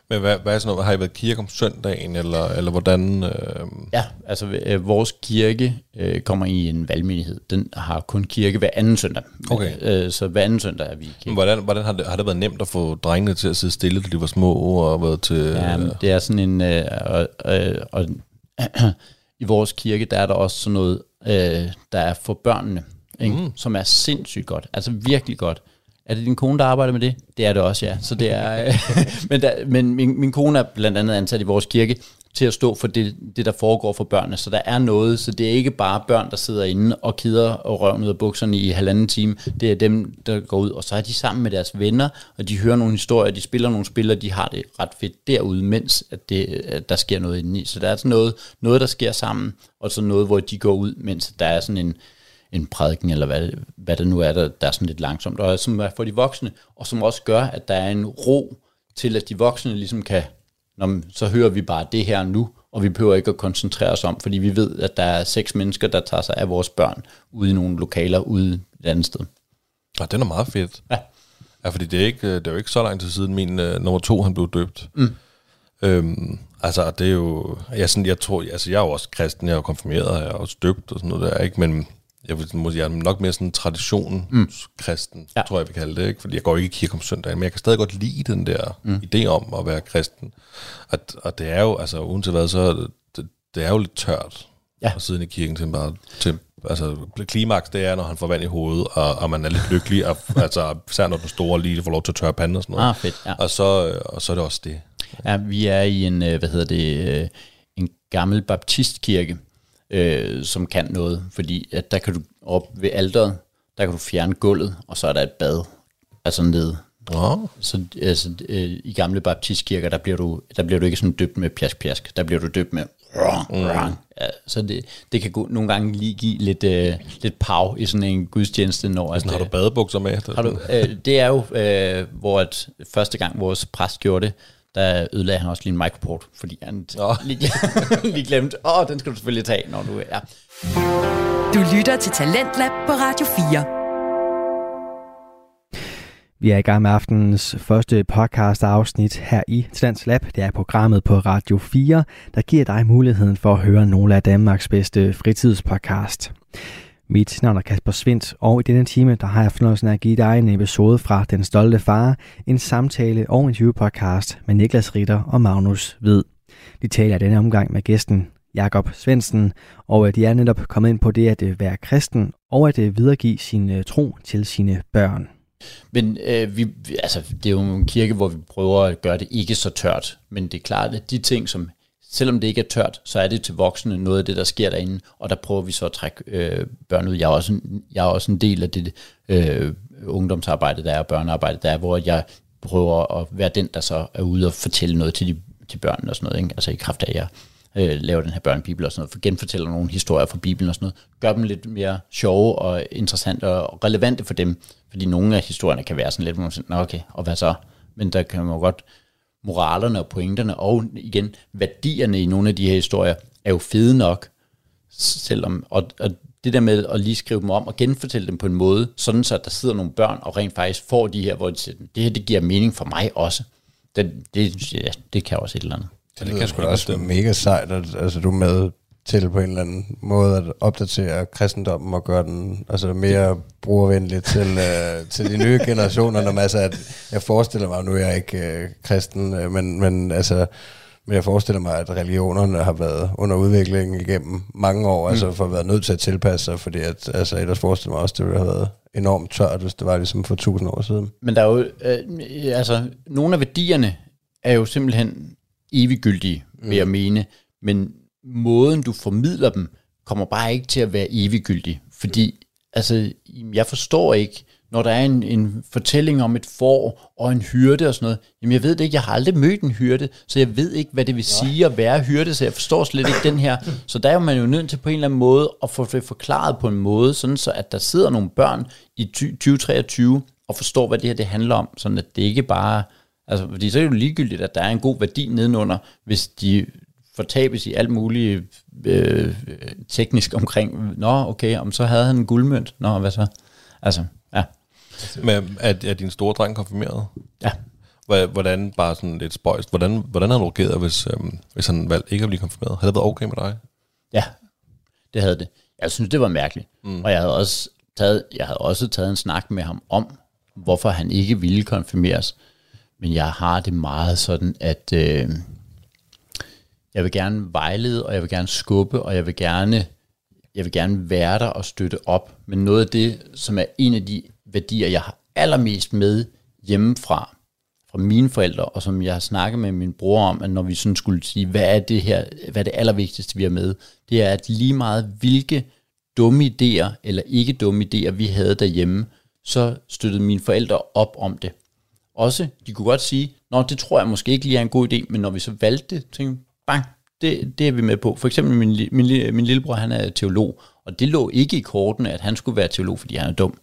F: Men hvad, hvad er sådan noget, har I været kirke om søndagen, eller, eller hvordan? Øh...
D: Ja, altså øh, vores kirke øh, kommer i en valgmenighed. Den har kun kirke hver anden søndag.
F: Okay.
D: Øh, så hver anden søndag er vi i kirke.
F: Hvordan, hvordan har, det, har det været nemt at få drengene til at sidde stille, da de var små og været til...
D: Ja, det er sådan en... Øh, og, øh, og, I vores kirke, der er der også sådan noget, øh, der er for børnene, ikke? Mm. som er sindssygt godt. Altså virkelig godt. Er det din kone, der arbejder med det? Det er det også, ja. Så det er, øh, men der, men min, min kone er blandt andet ansat i vores kirke til at stå for det, det, der foregår for børnene. Så der er noget, så det er ikke bare børn, der sidder inde og kider og røven ud af bukserne i halvanden time. Det er dem, der går ud, og så er de sammen med deres venner, og de hører nogle historier, de spiller nogle spil, og de har det ret fedt derude, mens at det, at der sker noget indeni. Så der er sådan noget, noget, der sker sammen, og så noget, hvor de går ud, mens der er sådan en, en prædiken, eller hvad, hvad det nu er, der, der er sådan lidt langsomt, og som er for de voksne, og som også gør, at der er en ro til, at de voksne ligesom kan, når, så hører vi bare det her nu, og vi behøver ikke at koncentrere os om, fordi vi ved, at der er seks mennesker, der tager sig af vores børn ude i nogle lokaler ude et andet sted.
F: Og den er meget fedt.
D: Ja.
F: Ja, fordi det er, ikke, det er jo ikke så lang tid siden min uh, nummer to, han blev døbt. Mm. Øhm, altså, det er jo... Jeg, sådan, jeg tror, altså, jeg er jo også kristen, jeg er jo konfirmeret, jeg er også døbt og sådan noget der, ikke? Men jeg, vil, jeg er nok mere sådan traditionskristen, mm. ja. tror jeg, vi kalder det. Ikke? Fordi jeg går ikke i kirke om søndagen, men jeg kan stadig godt lide den der mm. idé om at være kristen. Og, og det er jo, altså uanset hvad, så det, det er jo lidt tørt ja. at sidde i kirken til bare til altså klimaks, det er, når han får vand i hovedet, og, og man er lidt lykkelig, og, altså især når den store lige får lov til at tørre panden og sådan noget.
D: Ah, fedt, ja.
F: og, så, og så er det også det.
D: Ja, vi er i en, øh, hvad hedder det, øh, en gammel baptistkirke, øh, som kan noget, fordi at der kan du op ved alderet, der kan du fjerne gulvet, og så er der et bad, altså nede.
F: Oh.
D: Så altså, øh, i gamle baptistkirker, der bliver, du, der bliver du ikke sådan døbt med pjask-pjask, der bliver du døbt med mm. ja, så det, det kan gå, nogle gange lige give lidt, øh, lidt pav i sådan en gudstjeneste. Når,
F: altså, har du badebukser med?
D: Har du, øh, det er jo, øh, hvor at første gang vores præst gjorde det, der ødelagde han også lige en microport, fordi han oh. lige, lige glemte, åh, oh, den skal du selvfølgelig tage, når du er.
B: Du lytter til Talentlab på Radio 4.
C: Vi er i gang med aftenens første podcast afsnit her i Talents Lab. Det er programmet på Radio 4, der giver dig muligheden for at høre nogle af Danmarks bedste fritidspodcast. Mit navn er Kasper Svindt, og i denne time der har jeg fornøjelsen af at give dig en episode fra Den Stolte Far, en samtale og en podcast med Niklas Ritter og Magnus Hvid. De taler denne omgang med gæsten Jakob Svendsen, og øh, de er netop kommet ind på det at øh, være kristen og at øh, videregive sin tro til sine børn.
D: Men øh, vi, altså, det er jo en kirke, hvor vi prøver at gøre det ikke så tørt, men det er klart, at de ting, som selvom det ikke er tørt, så er det til voksne noget af det, der sker derinde, og der prøver vi så at trække øh, børn ud. Jeg er, også en, jeg er også en del af det øh, ungdomsarbejde, der er, og børnearbejde, der er, hvor jeg prøver at være den, der så er ude og fortælle noget til, de, til børnene og sådan noget, ikke? altså i kraft af, at jeg øh, laver den her børnebibel og sådan noget, for genfortæller nogle historier fra Bibelen og sådan noget, gør dem lidt mere sjove og interessante og relevante for dem, fordi nogle af historierne kan være sådan lidt, hvor man okay, og hvad så? Men der kan man jo godt moralerne og pointerne, og igen, værdierne i nogle af de her historier, er jo fede nok, selvom, og, og det der med at lige skrive dem om og genfortælle dem på en måde, sådan så at der sidder nogle børn og rent faktisk får de her, hvor de siger, det her det giver mening for mig også. Det, det, ja, det kan også et eller andet.
E: Det, det kan sgu da også være mega sejt, at altså, du er med til på en eller anden måde at opdatere kristendommen og gøre den altså mere brugervenlig til, øh, til de nye generationer. Når man, altså, at jeg forestiller mig, nu er jeg ikke øh, kristen, øh, men, men altså, men jeg forestiller mig, at religionerne har været under udvikling igennem mange år, mm. altså for at være nødt til at tilpasse sig, fordi at, altså, ellers forestiller mig også, at det ville have været enormt tørt, hvis det var ligesom for tusind år siden.
D: Men der er jo, øh, altså, nogle af værdierne er jo simpelthen eviggyldige, vil mm. jeg mene, men måden, du formidler dem, kommer bare ikke til at være eviggyldig. Fordi, altså, jeg forstår ikke, når der er en, en fortælling om et får og en hyrde og sådan noget, jamen jeg ved det ikke, jeg har aldrig mødt en hyrde, så jeg ved ikke, hvad det vil sige at være hyrde, så jeg forstår slet ikke den her. Så der er man jo nødt til på en eller anden måde at få det forklaret på en måde, sådan så at der sidder nogle børn i 2023 og forstår, hvad det her det handler om, sådan at det ikke bare, altså fordi så er det jo ligegyldigt, at der er en god værdi nedenunder, hvis de fortabes i alt muligt øh, teknisk omkring, nå okay, om så havde han en guldmønt, nå hvad så? Altså, ja.
F: Men er, er din store dreng konfirmeret?
D: Ja.
F: Hvordan, bare sådan lidt spøjst, hvordan, hvordan har du reageret, hvis, øhm, hvis han valgte ikke at blive konfirmeret? Havde det været okay med dig?
D: Ja, det havde det. Jeg synes, det var mærkeligt. Mm. Og jeg havde, også taget, jeg havde også taget en snak med ham om, hvorfor han ikke ville konfirmeres. Men jeg har det meget sådan, at øh, jeg vil gerne vejlede, og jeg vil gerne skubbe, og jeg vil gerne, jeg vil gerne være der og støtte op. Men noget af det, som er en af de værdier, jeg har allermest med hjemmefra, fra mine forældre, og som jeg har snakket med min bror om, at når vi sådan skulle sige, hvad er det her, hvad er det allervigtigste, vi har med, det er, at lige meget hvilke dumme idéer, eller ikke dumme idéer, vi havde derhjemme, så støttede mine forældre op om det. Også, de kunne godt sige, Nå, det tror jeg måske ikke lige er en god idé, men når vi så valgte det, tænkte bang, det, det er vi med på. For eksempel min, min, min lillebror, han er teolog, og det lå ikke i kortene, at han skulle være teolog, fordi han er dum.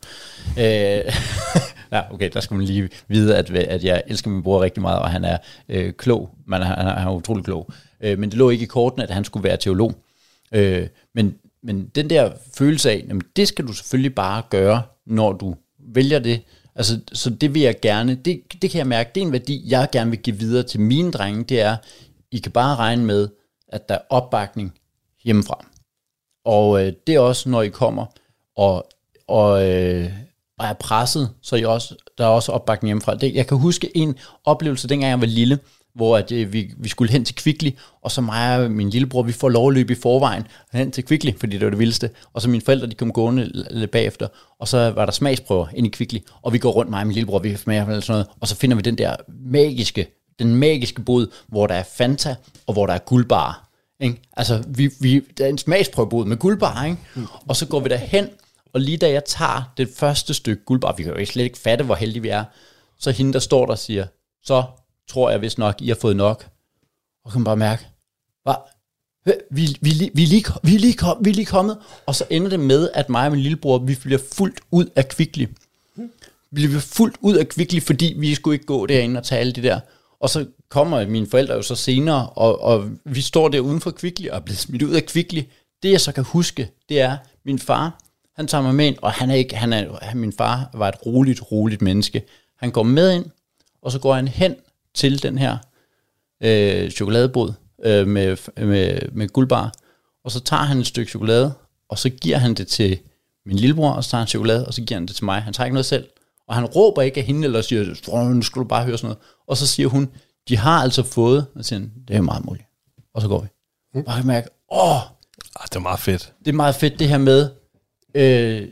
D: Øh, ja, okay, der skal man lige vide, at, at jeg elsker min bror rigtig meget, og han er øh, klog. Man, han, er, han er utrolig klog. Øh, men det lå ikke i kortene, at han skulle være teolog. Øh, men, men den der følelse af, jamen, det skal du selvfølgelig bare gøre, når du vælger det. Altså, så det vil jeg gerne, det, det kan jeg mærke, det er en værdi, jeg gerne vil give videre til mine drenge, det er, i kan bare regne med, at der er opbakning hjemmefra. Og øh, det er også, når I kommer og, og, øh, og er presset, så I også, der er også opbakning hjemmefra. Det, jeg kan huske en oplevelse, dengang jeg var lille, hvor at, øh, vi, vi skulle hen til Kvickly, og så mig og min lillebror, vi får lov at løbe i forvejen hen til Kvickly, fordi det var det vildeste. Og så mine forældre, de kom gående lidt bagefter, og så var der smagsprøver ind i Kvickly, og vi går rundt, mig og min lillebror, vi smager sådan noget, og så finder vi den der magiske, den magiske bod, hvor der er Fanta, og hvor der er guldbar. Ikke? Altså, vi, vi, der er en smagsprøvebod med guldbar, ikke? Mm. og så går vi derhen, og lige da jeg tager det første stykke guldbar, vi kan jo slet ikke fatte, hvor heldige vi er, så hende, der står der, siger, så tror jeg vist nok, I har fået nok. Og kan bare mærke, hvad? Vi, vi, vi, lige, vi, lige kom, vi er lige kommet, og så ender det med, at mig og min lillebror, vi bliver fuldt ud af Kvickly. Vi bliver fuldt ud af Kvickly, fordi vi skulle ikke gå derinde og tage alle det der. Og så kommer mine forældre jo så senere, og, og vi står der uden for Kvickly og er blevet smidt ud af Kvickly. Det jeg så kan huske, det er, min far, han tager mig med ind, og han er ikke, han er, min far var et roligt, roligt menneske. Han går med ind, og så går han hen til den her øh, chokoladebod øh, med, med, med guldbar, og så tager han et stykke chokolade, og så giver han det til min lillebror, og så tager han chokolade, og så giver han det til mig. Han tager ikke noget selv. Og han råber ikke af hende, eller siger, nu skal du bare høre sådan noget. Og så siger hun, de har altså fået, og siger, det er meget muligt. Og så går vi. Mm. Og jeg mærker, åh,
F: ah, det er meget fedt.
D: Det er meget fedt det her med, øh,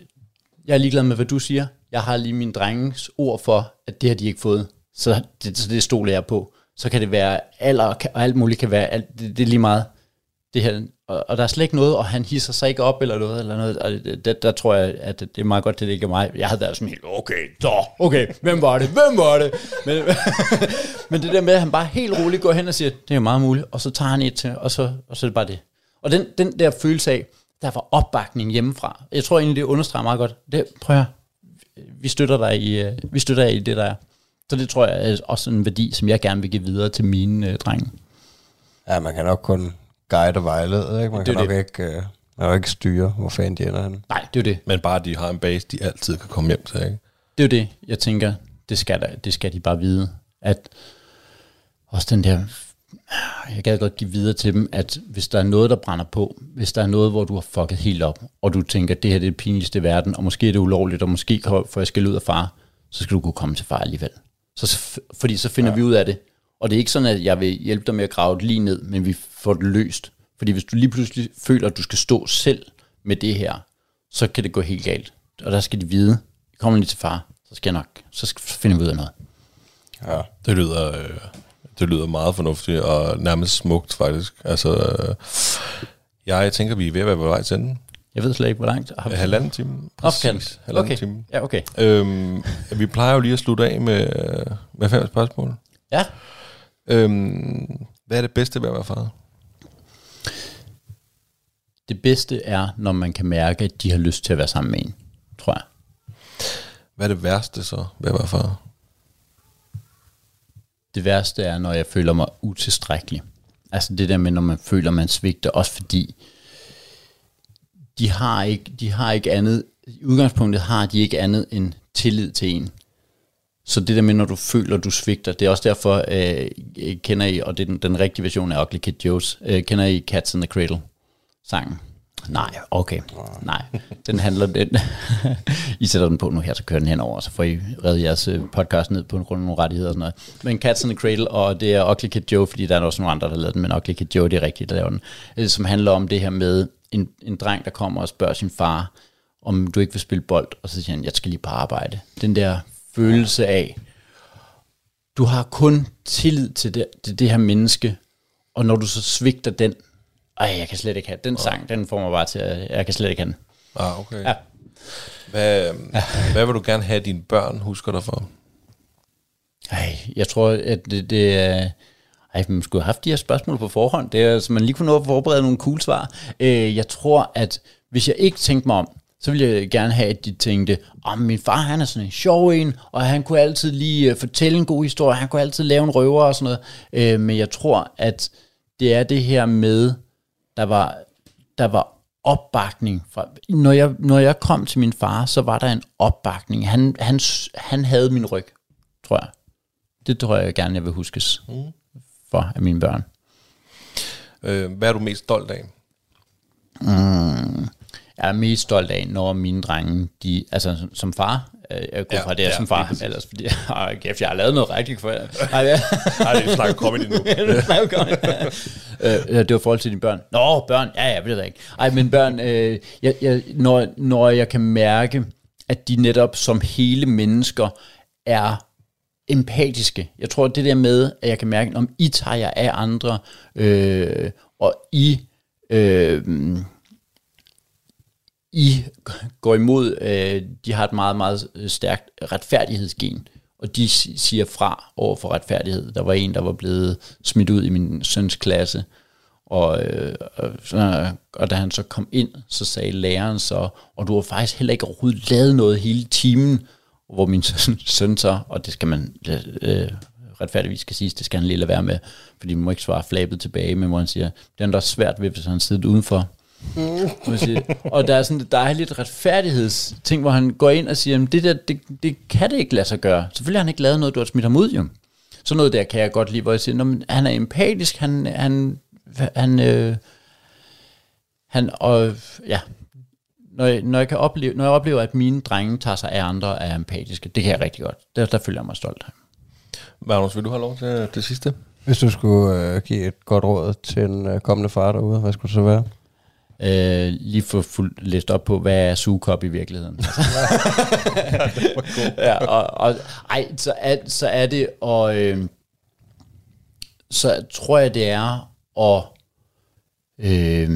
D: jeg er ligeglad med, hvad du siger. Jeg har lige min drengens ord for, at det har de ikke fået. Så det, så det stoler jeg på. Så kan det være alder, og alt muligt kan være, alt, det, det er lige meget. Det her, og, og der er slet ikke noget, og han hisser sig ikke op eller noget, eller noget. Og det, der, der tror jeg, at det er meget godt, det ikke er mig. Jeg havde været sådan helt, okay, så, okay, hvem var det, hvem var det? Men, men det der med, at han bare helt roligt går hen og siger, det er meget muligt, og så tager han et til, og så, og så er det bare det. Og den, den der følelse af, der var opbakning hjemmefra. Jeg tror egentlig, det understreger meget godt. Det, prøv at vi støtter dig i, øh, vi støtter dig i det, der er. Så det tror jeg er også en værdi, som jeg gerne vil give videre til mine øh, drenge.
E: Ja, man kan nok kun guide og vejlede, ikke? Man det kan nok det. ikke, øh, man kan ikke styre, hvor fanden de ender henne.
D: Nej, det er det.
F: Men bare, de har en base, de altid kan komme hjem til, ikke?
D: Det er jo det, jeg tænker, det skal, der, det skal de bare vide. At også den der jeg kan godt give videre til dem, at hvis der er noget, der brænder på, hvis der er noget, hvor du har fucket helt op, og du tænker, at det her det er det pinligste i verden, og måske er det ulovligt, og måske får jeg skal ud af far, så skal du kunne komme til far alligevel. Så, fordi så finder ja. vi ud af det. Og det er ikke sådan, at jeg vil hjælpe dig med at grave det lige ned, men vi får det løst. Fordi hvis du lige pludselig føler, at du skal stå selv med det her, så kan det gå helt galt. Og der skal de vide, kommer lige til far, så skal jeg nok, så finder vi ud af noget.
F: Ja, det lyder, øh, det lyder meget fornuftigt og nærmest smukt faktisk. Altså, øh, jeg tænker, vi er ved at være på vej til den.
D: Jeg ved slet ikke, hvor langt.
F: Har vi halvanden time.
D: Præcis. Halvanden okay. time. Ja, okay.
F: Øhm, vi plejer jo lige at slutte af med, med fem spørgsmål.
D: Ja.
F: Øhm, hvad er det bedste ved at være far?
D: Det bedste er, når man kan mærke, at de har lyst til at være sammen med en, tror jeg.
F: Hvad er det værste så ved at være far?
D: Det værste er, når jeg føler mig utilstrækkelig. Altså det der med, når man føler, man svigter, også fordi de har ikke, de har ikke andet, i udgangspunktet har de ikke andet end tillid til en. Så det der med, når du føler, du svigter, det er også derfor, øh, øh, kender I, og det er den, den rigtige version af Ugly Kid Joe's, øh, kender I Cats in the Cradle sangen? Nej, okay. Nej, den handler... Den, I sætter den på nu her, så kører den henover, så får I reddet jeres øh, podcast ned på en grund af nogle rettigheder og sådan noget. Men Cats in the Cradle, og det er Ugly Kid Joe, fordi der er også nogle andre, der har lavet den, men Ugly Kid Joe, det er rigtigt, der laver den. Øh, som handler om det her med en, en dreng, der kommer og spørger sin far, om du ikke vil spille bold, og så siger han, jeg skal lige på arbejde. Den der følelse af, du har kun tillid til det, til det her menneske, og når du så svigter den, ej, jeg kan slet ikke have den sang, den får mig bare til, at jeg kan slet ikke have den.
F: Ah, okay. Ja. Hvad, ja. hvad vil du gerne have, dine børn husker dig for?
D: Ej, jeg tror, at det, det er... Ej, man skulle have haft de her spørgsmål på forhånd, det er, så man lige kunne nå at forberede nogle cool svar. Øh, jeg tror, at hvis jeg ikke tænkte mig om, så ville jeg gerne have, at de tænkte, om oh, min far han er sådan en sjov en, og han kunne altid lige uh, fortælle en god historie, han kunne altid lave en røver og sådan noget. Uh, men jeg tror, at det er det her med, der var, der var opbakning. Fra, når, jeg, når jeg kom til min far, så var der en opbakning. Han, han, han havde min ryg, tror jeg. Det tror jeg gerne, jeg vil huskes mm. for af mine børn.
F: Øh, hvad er du mest stolt af?
D: Mm, jeg er mest stolt af, når mine drenge, de, altså som far, øh, jeg går ja, fra det ja, som far, ellers fordi, åh, kæft, jeg har lavet noget rigtigt for jer.
F: Nej, ja. Nej, det er snakke comedy nu.
D: øh, det var forhold til dine børn. Nå, børn, ja, ja, ved det ikke. Ej, men børn, øh, jeg, jeg, når, når jeg kan mærke, at de netop som hele mennesker er empatiske. Jeg tror, det der med, at jeg kan mærke, om I tager jer af andre, øh, og I... Øh, i går imod, øh, de har et meget, meget øh, stærkt retfærdighedsgen, og de siger fra over for retfærdighed. Der var en, der var blevet smidt ud i min søns klasse, og, øh, og, og da han så kom ind, så sagde læreren så, og du har faktisk heller ikke overhovedet lavet noget hele timen, hvor min søn, søn så, og det skal man øh, retfærdigvis skal siges, det skal han lige lade være med, fordi man må ikke svare flabet tilbage, men hvor han siger, det er da svært ved, hvis han sidder udenfor, Mm. og der er sådan et dejligt retfærdighedsting, hvor han går ind og siger, det der, det, det kan det ikke lade sig gøre. Selvfølgelig har han ikke lavet noget, du har smidt ham ud, jo. Sådan noget der kan jeg godt lide, hvor jeg siger, men han er empatisk, han, han, han, øh, han og ja, når jeg, når, jeg kan opleve, når jeg oplever, at mine drenge tager sig af andre, er empatiske, det kan jeg rigtig godt. Der, der føler jeg mig stolt af.
F: Magnus, vil du have lov til det sidste?
E: Hvis du skulle øh, give et godt råd til en øh, kommende far derude, hvad skulle det så være?
D: Øh, lige få fuld, læst op på, hvad er sugekop i virkeligheden. ja, og, og, ej, så er, så er det, og øh, så tror jeg, det er at, øh,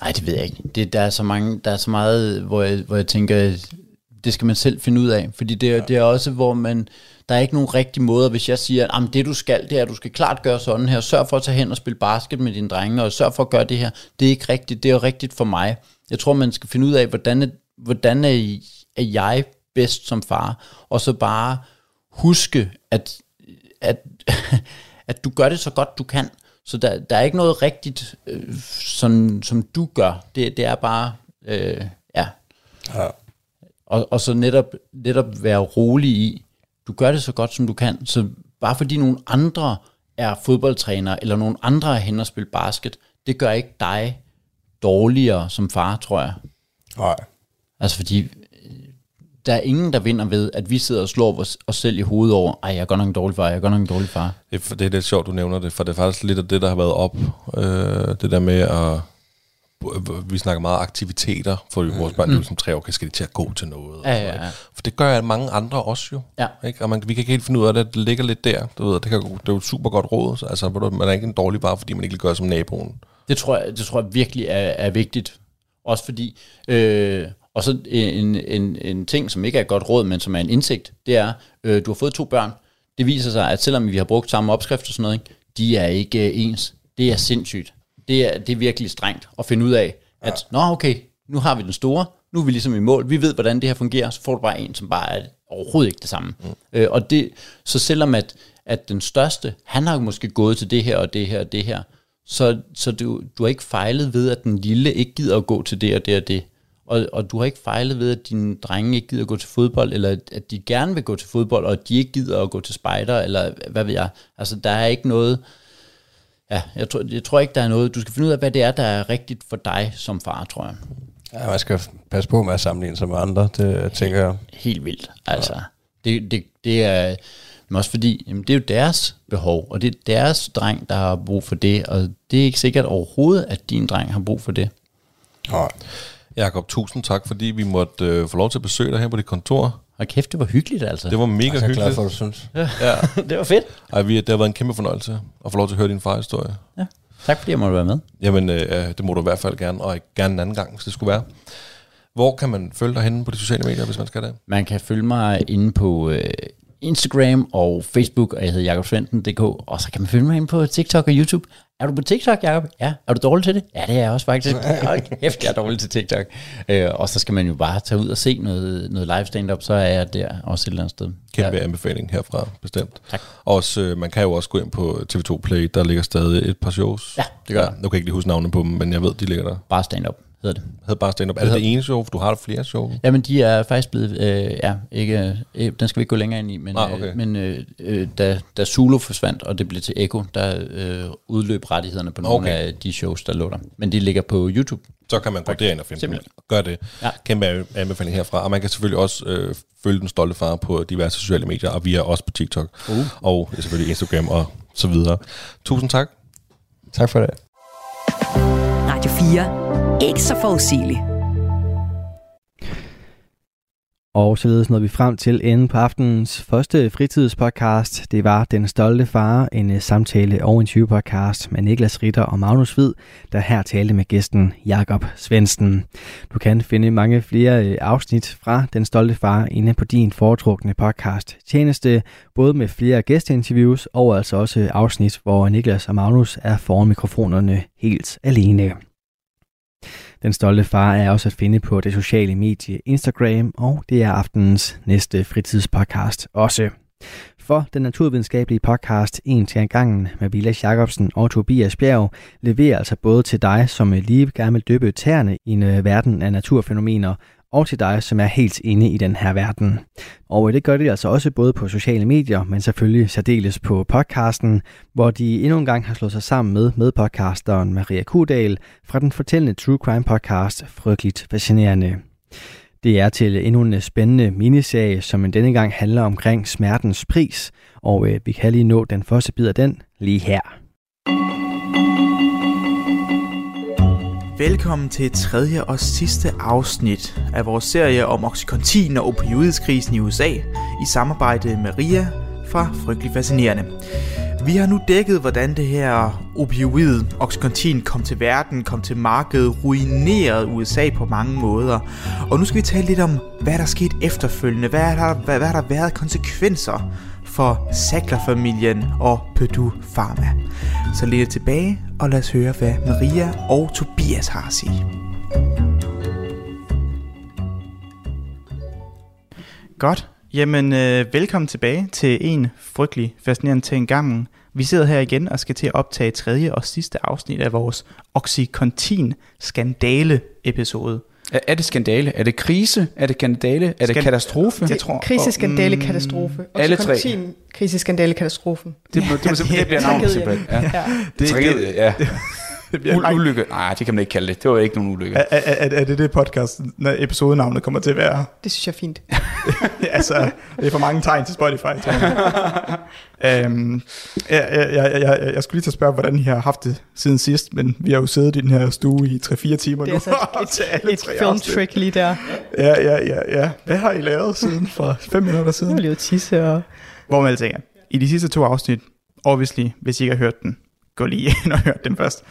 D: nej, det ved jeg ikke. Det, der, er så mange, der er så meget, hvor jeg, hvor jeg tænker, det skal man selv finde ud af, fordi det, ja. det er også, hvor man, der er ikke nogen rigtig måde, hvis jeg siger, at det du skal, det er, at du skal klart gøre sådan her, sørg for at tage hen og spille basket med dine drenge, og sørg for at gøre det her. Det er ikke rigtigt, det er jo rigtigt for mig. Jeg tror, man skal finde ud af, hvordan er, hvordan er, er jeg bedst som far, og så bare huske, at, at, at du gør det så godt du kan. Så der, der er ikke noget rigtigt, øh, sådan, som du gør. Det, det er bare, øh, ja. ja. Og, og så netop, netop være rolig i, du gør det så godt, som du kan. Så bare fordi nogle andre er fodboldtræner, eller nogle andre er hen og spille basket, det gør ikke dig dårligere som far, tror jeg.
E: Nej.
D: Altså fordi, øh, der er ingen, der vinder ved, at vi sidder og slår os, os selv i hovedet over, ej, jeg er godt nok en dårlig far, jeg er godt nok en dårlig far.
F: Det, det er lidt sjovt, du nævner det, for det er faktisk lidt af det, der har været op. Øh, det der med at vi snakker meget aktiviteter for mm. vores børn, mm. som tre år, okay, skal de til at gå til noget?
D: Ja, ja, ja.
F: For det gør mange andre også jo.
D: Ja.
F: Ikke? Og man, vi kan ikke helt finde ud af det, det ligger lidt der. Du ved, det, kan, det er jo et super godt råd. Altså, man er ikke en dårlig bare, fordi man ikke gør som naboen.
D: Det tror jeg, det tror jeg virkelig er, er vigtigt. Også fordi, øh, og så en, en, en ting, som ikke er et godt råd, men som er en indsigt, det er, øh, du har fået to børn. Det viser sig, at selvom vi har brugt samme opskrift og sådan noget, ikke, de er ikke øh, ens. Det er sindssygt det er, det er virkelig strengt at finde ud af, at ja. nå okay, nu har vi den store, nu er vi ligesom i mål, vi ved, hvordan det her fungerer, så får du bare en, som bare er overhovedet ikke det samme. Mm. Øh, og det, så selvom at, at den største, han har måske gået til det her og det her og det her, så, så du, du har ikke fejlet ved, at den lille ikke gider at gå til det og det og det. og, og du har ikke fejlet ved, at dine drenge ikke gider at gå til fodbold, eller at de gerne vil gå til fodbold, og de ikke gider at gå til spejder, eller hvad ved jeg. Altså, der er ikke noget... Ja, jeg tror, jeg tror ikke, der er noget... Du skal finde ud af, hvad det er, der er rigtigt for dig som far, tror jeg.
E: Ja, man skal passe på med at sammenligne sig med andre, det tænker jeg.
D: Helt vildt, altså. Ja. Det, det, det er... Men også fordi, jamen, det er jo deres behov, og det er deres dreng, der har brug for det, og det er ikke sikkert overhovedet, at din dreng har brug for det.
F: Ja. Jakob, tusind tak, fordi vi måtte øh, få lov til at besøge dig her på dit kontor.
D: Og kæft, det var hyggeligt altså.
F: Det var mega hyggeligt. Jeg er glad
E: for, du synes.
D: Ja, ja. det var fedt.
F: Ej, vi, det har været en kæmpe fornøjelse at få lov til at høre din farhistorie.
D: Ja. Tak fordi jeg måtte være med.
F: Jamen, øh, det må du i hvert fald gerne, og gerne en anden gang, hvis det skulle være. Hvor kan man følge dig henne på de sociale medier, hvis man skal det?
D: Man kan følge mig inde på øh, Instagram og Facebook, og jeg hedder jakobsventen.dk, og så kan man følge mig inde på TikTok og YouTube. Er du på TikTok, Jacob? Ja. Er du dårlig til det? Ja, det er jeg også faktisk. Hold kæft, jeg er dårlig til TikTok. Øh, og så skal man jo bare tage ud og se noget, noget live stand-up, så er jeg der også et eller andet sted.
F: Kæmpe ja. anbefaling herfra, bestemt.
D: Tak.
F: Også, øh, man kan jo også gå ind på TV2 Play, der ligger stadig et par shows.
D: Ja, det gør ja,
F: Nu kan jeg ikke lige huske navnet på dem, men jeg ved, de ligger der.
D: Bare stand-up hedder det.
F: Hedder bare stand-up. Er det det ene show, for du har flere show?
D: Jamen, de er faktisk blevet, øh, ja, ikke, øh, den skal vi ikke gå længere ind i, men, ah, okay. øh, men øh, øh da, da Zulu forsvandt, og det blev til Echo, der øh, udløb rettighederne på nogle okay. af de shows, der lå der. Men de ligger på YouTube.
F: Så kan man gå derind og finde dem. Gør det. Ja. Kæmpe anbefaling herfra. Og man kan selvfølgelig også øh, følge den stolte far på diverse sociale medier, og vi er også på TikTok, uh. og selvfølgelig Instagram og så videre. Tusind tak.
E: Tak for det.
B: Radio 4. Ikke så forudsigeligt.
C: Og således nåede vi frem til enden på aftenens første fritidspodcast. Det var Den Stolte Far, en øh, samtale og en podcast med Niklas Ritter og Magnus Hvid, der her talte med gæsten Jakob Svensen. Du kan finde mange flere øh, afsnit fra Den Stolte Far inde på din foretrukne podcast tjeneste, både med flere gæsteinterviews og altså også afsnit, hvor Niklas og Magnus er foran mikrofonerne helt alene. Den stolte far er også at finde på det sociale medie Instagram, og det er aftenens næste fritidspodcast også. For den naturvidenskabelige podcast En til en gangen med Villa Jacobsen og Tobias Bjerg leverer altså både til dig, som lige gerne vil dyppe tæerne i en øh, verden af naturfænomener, og til dig, som er helt inde i den her verden. Og øh, det gør de altså også både på sociale medier, men selvfølgelig særdeles på podcasten, hvor de endnu en gang har slået sig sammen med medpodcasteren Maria Kudal fra den fortællende True Crime podcast Frygteligt Fascinerende. Det er til endnu en spændende miniserie, som denne gang handler omkring smertens pris, og øh, vi kan lige nå den første bid af den lige her.
A: Velkommen til tredje og sidste afsnit af vores serie om Oxycontin og opioidskrisen i USA i samarbejde med RIA fra Frygtelig Fascinerende. Vi har nu dækket, hvordan det her opioid, Oxycontin, kom til verden, kom til markedet, ruinerede USA på mange måder. Og nu skal vi tale lidt om, hvad der skete efterfølgende, hvad der, hvad, hvad der været konsekvenser for Sackler-familien og Purdue Pharma. Så lidt tilbage, og lad os høre, hvad Maria og Tobias har at sige. Godt. Jamen, øh, velkommen tilbage til en frygtelig fascinerende ting gangen. Vi sidder her igen og skal til at optage tredje og sidste afsnit af vores Oxycontin-skandale-episode.
G: Er, er det skandale? Er det krise? Er det skandale? Er det Skan- katastrofe?
H: Jeg tror, krise, skandale, mm, katastrofe.
G: Og alle tre.
H: Krise, skandale, katastrofen.
G: Det, må, det, må, det bliver navnet simpelthen. Ja. ja. Det, Tragedie, ja. Det bliver ulykke. Nej, det kan man ikke kalde det. Det var ikke nogen ulykke.
A: Er, er, er, er det det podcast, når episodenavnet kommer til at være?
H: Det synes jeg er fint.
A: altså, det er for mange tegn til Spotify. øhm, jeg, jeg, jeg, jeg, jeg skulle lige til at spørge, hvordan I har haft det siden sidst, men vi har jo siddet i den her stue i 3-4 timer
H: det er nu. Altså et, et, et film trick lige der.
A: Ja, ja, ja, ja. Hvad har I lavet siden for 5 minutter siden?
H: Jeg har levet tisse og...
A: Hvor man tænker, i de sidste to afsnit, obviously, hvis I ikke har hørt den, gå lige ind og hør den først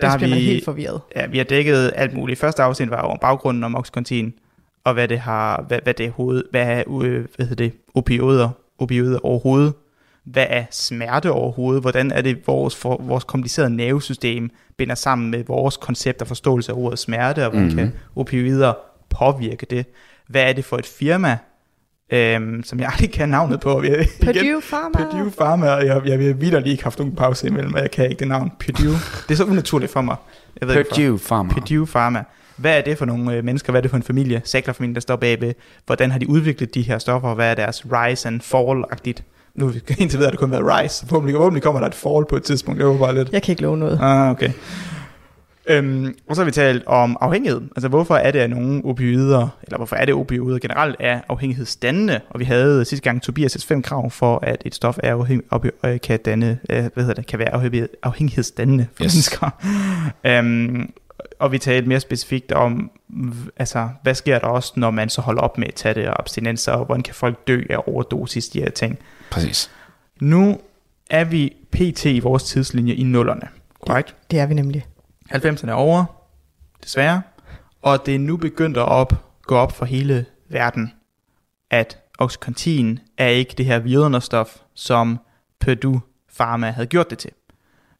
H: der har vi, helt forvirret.
A: Ja, vi har dækket alt muligt. Første afsnit var over baggrunden om Oxycontin, og hvad det har, hvad, hvad det er hoved, hvad er, øh, hvad hedder det, opioider, opioider overhovedet, hvad er smerte overhovedet, hvordan er det vores, for, vores komplicerede nervesystem binder sammen med vores koncept og forståelse af ordet smerte, og hvordan mm-hmm. kan opioider påvirke det, hvad er det for et firma, øhm, som jeg aldrig kan navnet på.
H: Jeg, Purdue Pharma.
A: Purdue Pharma, og jeg, jeg, jeg videre lige ikke haft nogen pause imellem, og jeg kan ikke det navn. Purdue. det er så unaturligt for mig.
G: Jeg ved Purdue Pharma.
A: Purdue Pharma. hvad er det for nogle øh, mennesker, hvad er det for en familie, Sackler-familien, der står bagved, hvordan har de udviklet de her stoffer, hvad er deres rise and fall-agtigt? Nu indtil videre har det kun været rise, forhåbentlig, forhåbentlig kommer der et fall på et tidspunkt, det var bare lidt.
H: Jeg kan ikke love noget.
A: Ah, okay. Øhm, og så har vi talt om afhængighed. Altså hvorfor er det, at nogle opioider, eller hvorfor er det opioider generelt er afhængighedsdannende? Og vi havde sidste gang Tobias' fem krav for, at et stof er afhæng, øh, kan, danne, øh, hvad hedder det, kan være afhængighedsdannende for yes. mennesker. øhm, og vi talte mere specifikt om, altså, hvad sker der også, når man så holder op med at tage det, og abstinenser, og hvordan kan folk dø af overdosis, de her ting.
G: Præcis.
A: Nu er vi pt. i vores tidslinje i nullerne, korrekt?
H: Det, det er vi nemlig.
A: 90'erne er over, desværre, og det er nu begyndt at op, gå op for hele verden, at Oxycontin er ikke det her vidunderstof, som Purdue Pharma havde gjort det til.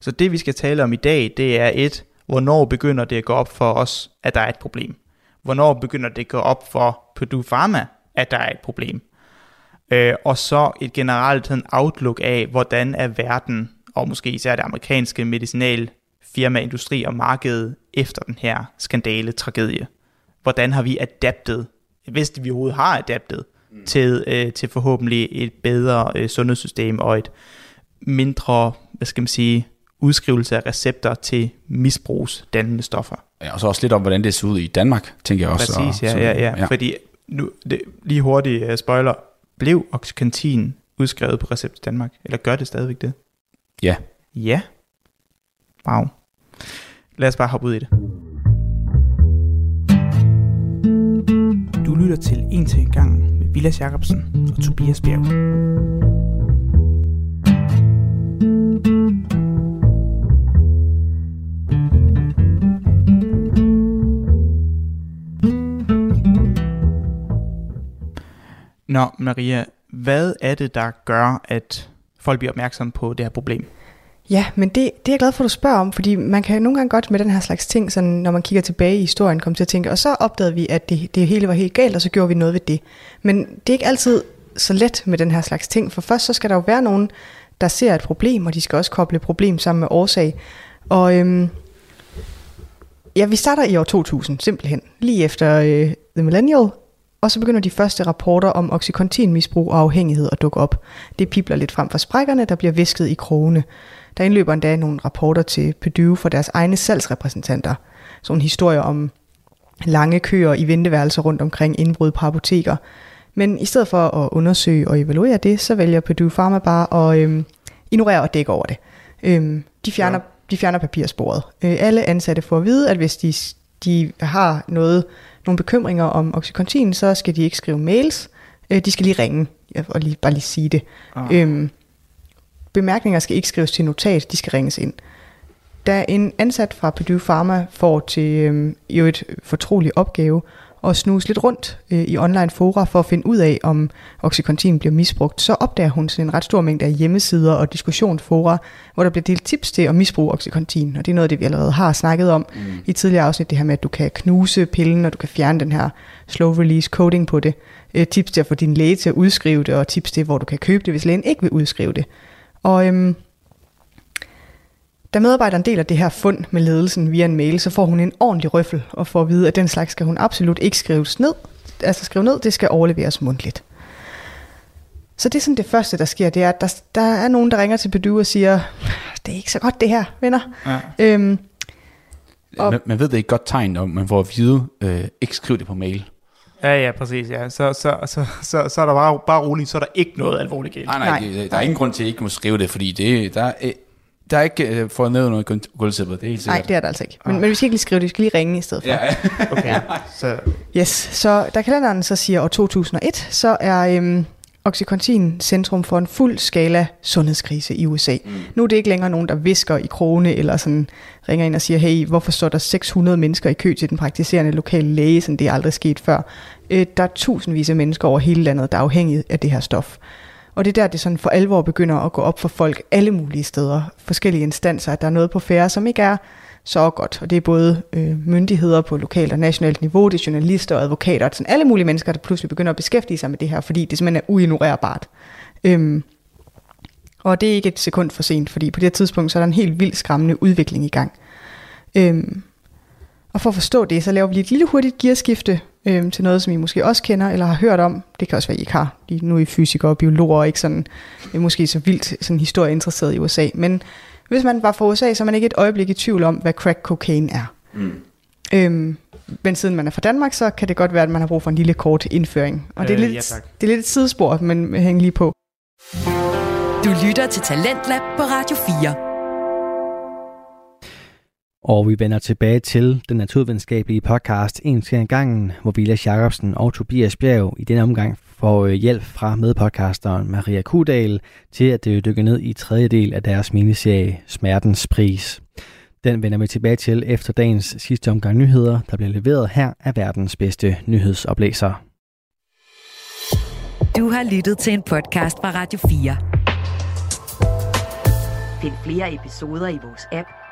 A: Så det vi skal tale om i dag, det er et, hvornår begynder det at gå op for os, at der er et problem. Hvornår begynder det at gå op for Purdue Pharma, at der er et problem. Øh, og så et generelt sådan outlook af, hvordan er verden, og måske især det amerikanske medicinal firma, industri og marked efter den her skandale, tragedie. Hvordan har vi adaptet, hvis vi overhovedet har adaptet, mm. til, øh, til forhåbentlig et bedre øh, sundhedssystem og et mindre, hvad skal man sige, udskrivelse af recepter til misbrugsdannende stoffer.
G: Ja, og så også lidt om, hvordan det ser ud i Danmark, tænker jeg også.
A: Præcis, ja, ja, ja, ja. Fordi nu, det, lige hurtigt uh, spoiler, blev Oxycontin udskrevet på recept i Danmark? Eller gør det stadigvæk det?
G: Ja.
A: Ja. Wow. Lad os bare hoppe ud i det. Du lytter til En til en gang med Vilas Jacobsen og Tobias Bjerg. Nå, Maria, hvad er det, der gør, at folk bliver opmærksomme på det her problem?
H: Ja, men det, det er jeg glad for, at du spørger om, fordi man kan nogle gange godt med den her slags ting, sådan, når man kigger tilbage i historien, komme til at tænke, og så opdagede vi, at det, det hele var helt galt, og så gjorde vi noget ved det. Men det er ikke altid så let med den her slags ting, for først så skal der jo være nogen, der ser et problem, og de skal også koble problem sammen med årsag. Og øhm, ja, vi starter i år 2000, simpelthen, lige efter øh, The Millennial, og så begynder de første rapporter om oxycontin-misbrug og afhængighed at dukke op. Det pipler lidt frem for sprækkerne, der bliver visket i krogene. Der indløber endda nogle rapporter til Purdue for deres egne salgsrepræsentanter. Sådan historier om lange køer i venteværelser rundt omkring indbrud på apoteker. Men i stedet for at undersøge og evaluere det, så vælger Purdue Pharma bare at øhm, ignorere og dække over det. Øhm, de, fjerner, ja. de fjerner papirsporet. Øh, alle ansatte får at vide, at hvis de, de har noget, nogle bekymringer om Oxycontin, så skal de ikke skrive mails. Øh, de skal lige ringe og lige, bare lige sige det. Ah. Øhm, bemærkninger skal ikke skrives til notat, de skal ringes ind. Da en ansat fra Purdue Pharma får til øh, jo et fortrolig opgave at snuse lidt rundt øh, i online fora for at finde ud af, om Oxycontin bliver misbrugt, så opdager hun sådan en ret stor mængde af hjemmesider og diskussionsfora, hvor der bliver delt tips til at misbruge Oxycontin. Og det er noget af det, vi allerede har snakket om mm. i tidligere afsnit, det her med, at du kan knuse pillen, og du kan fjerne den her slow release coating på det. Øh, tips til at få din læge til at udskrive det, og tips til, hvor du kan købe det, hvis lægen ikke vil udskrive det. Og øhm, da medarbejderen deler det her fund med ledelsen via en mail, så får hun en ordentlig røffel og får at vide, at den slags skal hun absolut ikke skrives ned. Altså skrive ned, det skal overleveres mundtligt. Så det er sådan det første, der sker, det er, at der, der er nogen, der ringer til Bedu og siger, det er ikke så godt det her, venner. Ja. Øhm,
G: og man, man ved det ikke godt tegn, når man får at vide, øh, ikke skriv det på mail.
A: Ja, ja, præcis. Ja. Så, så, så, så, så er der bare, bare roligt, så er der ikke noget alvorligt galt.
G: Nej, nej, nej. Det, der er ingen grund til, at I ikke må skrive det, fordi det, der, er, der er ikke uh, fået ned noget gulvtæppet, det er helt sikkert.
H: Nej, det er der altså ikke. Men, ah. men vi skal ikke lige skrive det, vi skal lige ringe i stedet for.
G: Ja,
A: okay. ja. Så.
H: Yes, så da kalenderen så siger år 2001, så er øhm, Oxycontin centrum for en fuld skala sundhedskrise i USA. Mm. Nu er det ikke længere nogen, der visker i krone, eller sådan ringer ind og siger, hey, hvorfor står der 600 mennesker i kø til den praktiserende lokale læge, som det er aldrig sket før. Øh, der er tusindvis af mennesker over hele landet, der er afhængige af det her stof. Og det er der, det sådan for alvor begynder at gå op for folk alle mulige steder, forskellige instanser, at der er noget på færre, som ikke er så godt. Og det er både øh, myndigheder på lokalt og nationalt niveau, det er journalister og advokater, sådan alle mulige mennesker, der pludselig begynder at beskæftige sig med det her, fordi det simpelthen er uignorerbart. Øhm, og det er ikke et sekund for sent, fordi på det her tidspunkt, så er der en helt vild skræmmende udvikling i gang. Øhm, Og for at forstå det, så laver vi et lille hurtigt gearskifte øh, til noget, som I måske også kender eller har hørt om. Det kan også være, I ikke har. I nu er I fysikere og biologer og ikke sådan, er måske så vildt sådan historieinteresseret i USA. Men hvis man var fra USA, så er man ikke et øjeblik i tvivl om, hvad crack cocaine er. Mm. Øhm, men siden man er fra Danmark, så kan det godt være, at man har brug for en lille kort indføring. Og det er, øh, lidt, ja, det er lidt et sidespor, men hænger lige på.
B: Du lytter til Talentlab på Radio 4.
C: Og vi vender tilbage til den naturvidenskabelige podcast En til en gangen, hvor Vilas Jacobsen og Tobias Bjerg i denne omgang får øh, hjælp fra medpodcasteren Maria Kudal til at øh, dykke ned i tredje del af deres miniserie Smertens Pris. Den vender vi tilbage til efter dagens sidste omgang nyheder, der bliver leveret her af verdens bedste nyhedsoplæser.
B: Du har lyttet til en podcast fra Radio 4. Find flere episoder i vores app,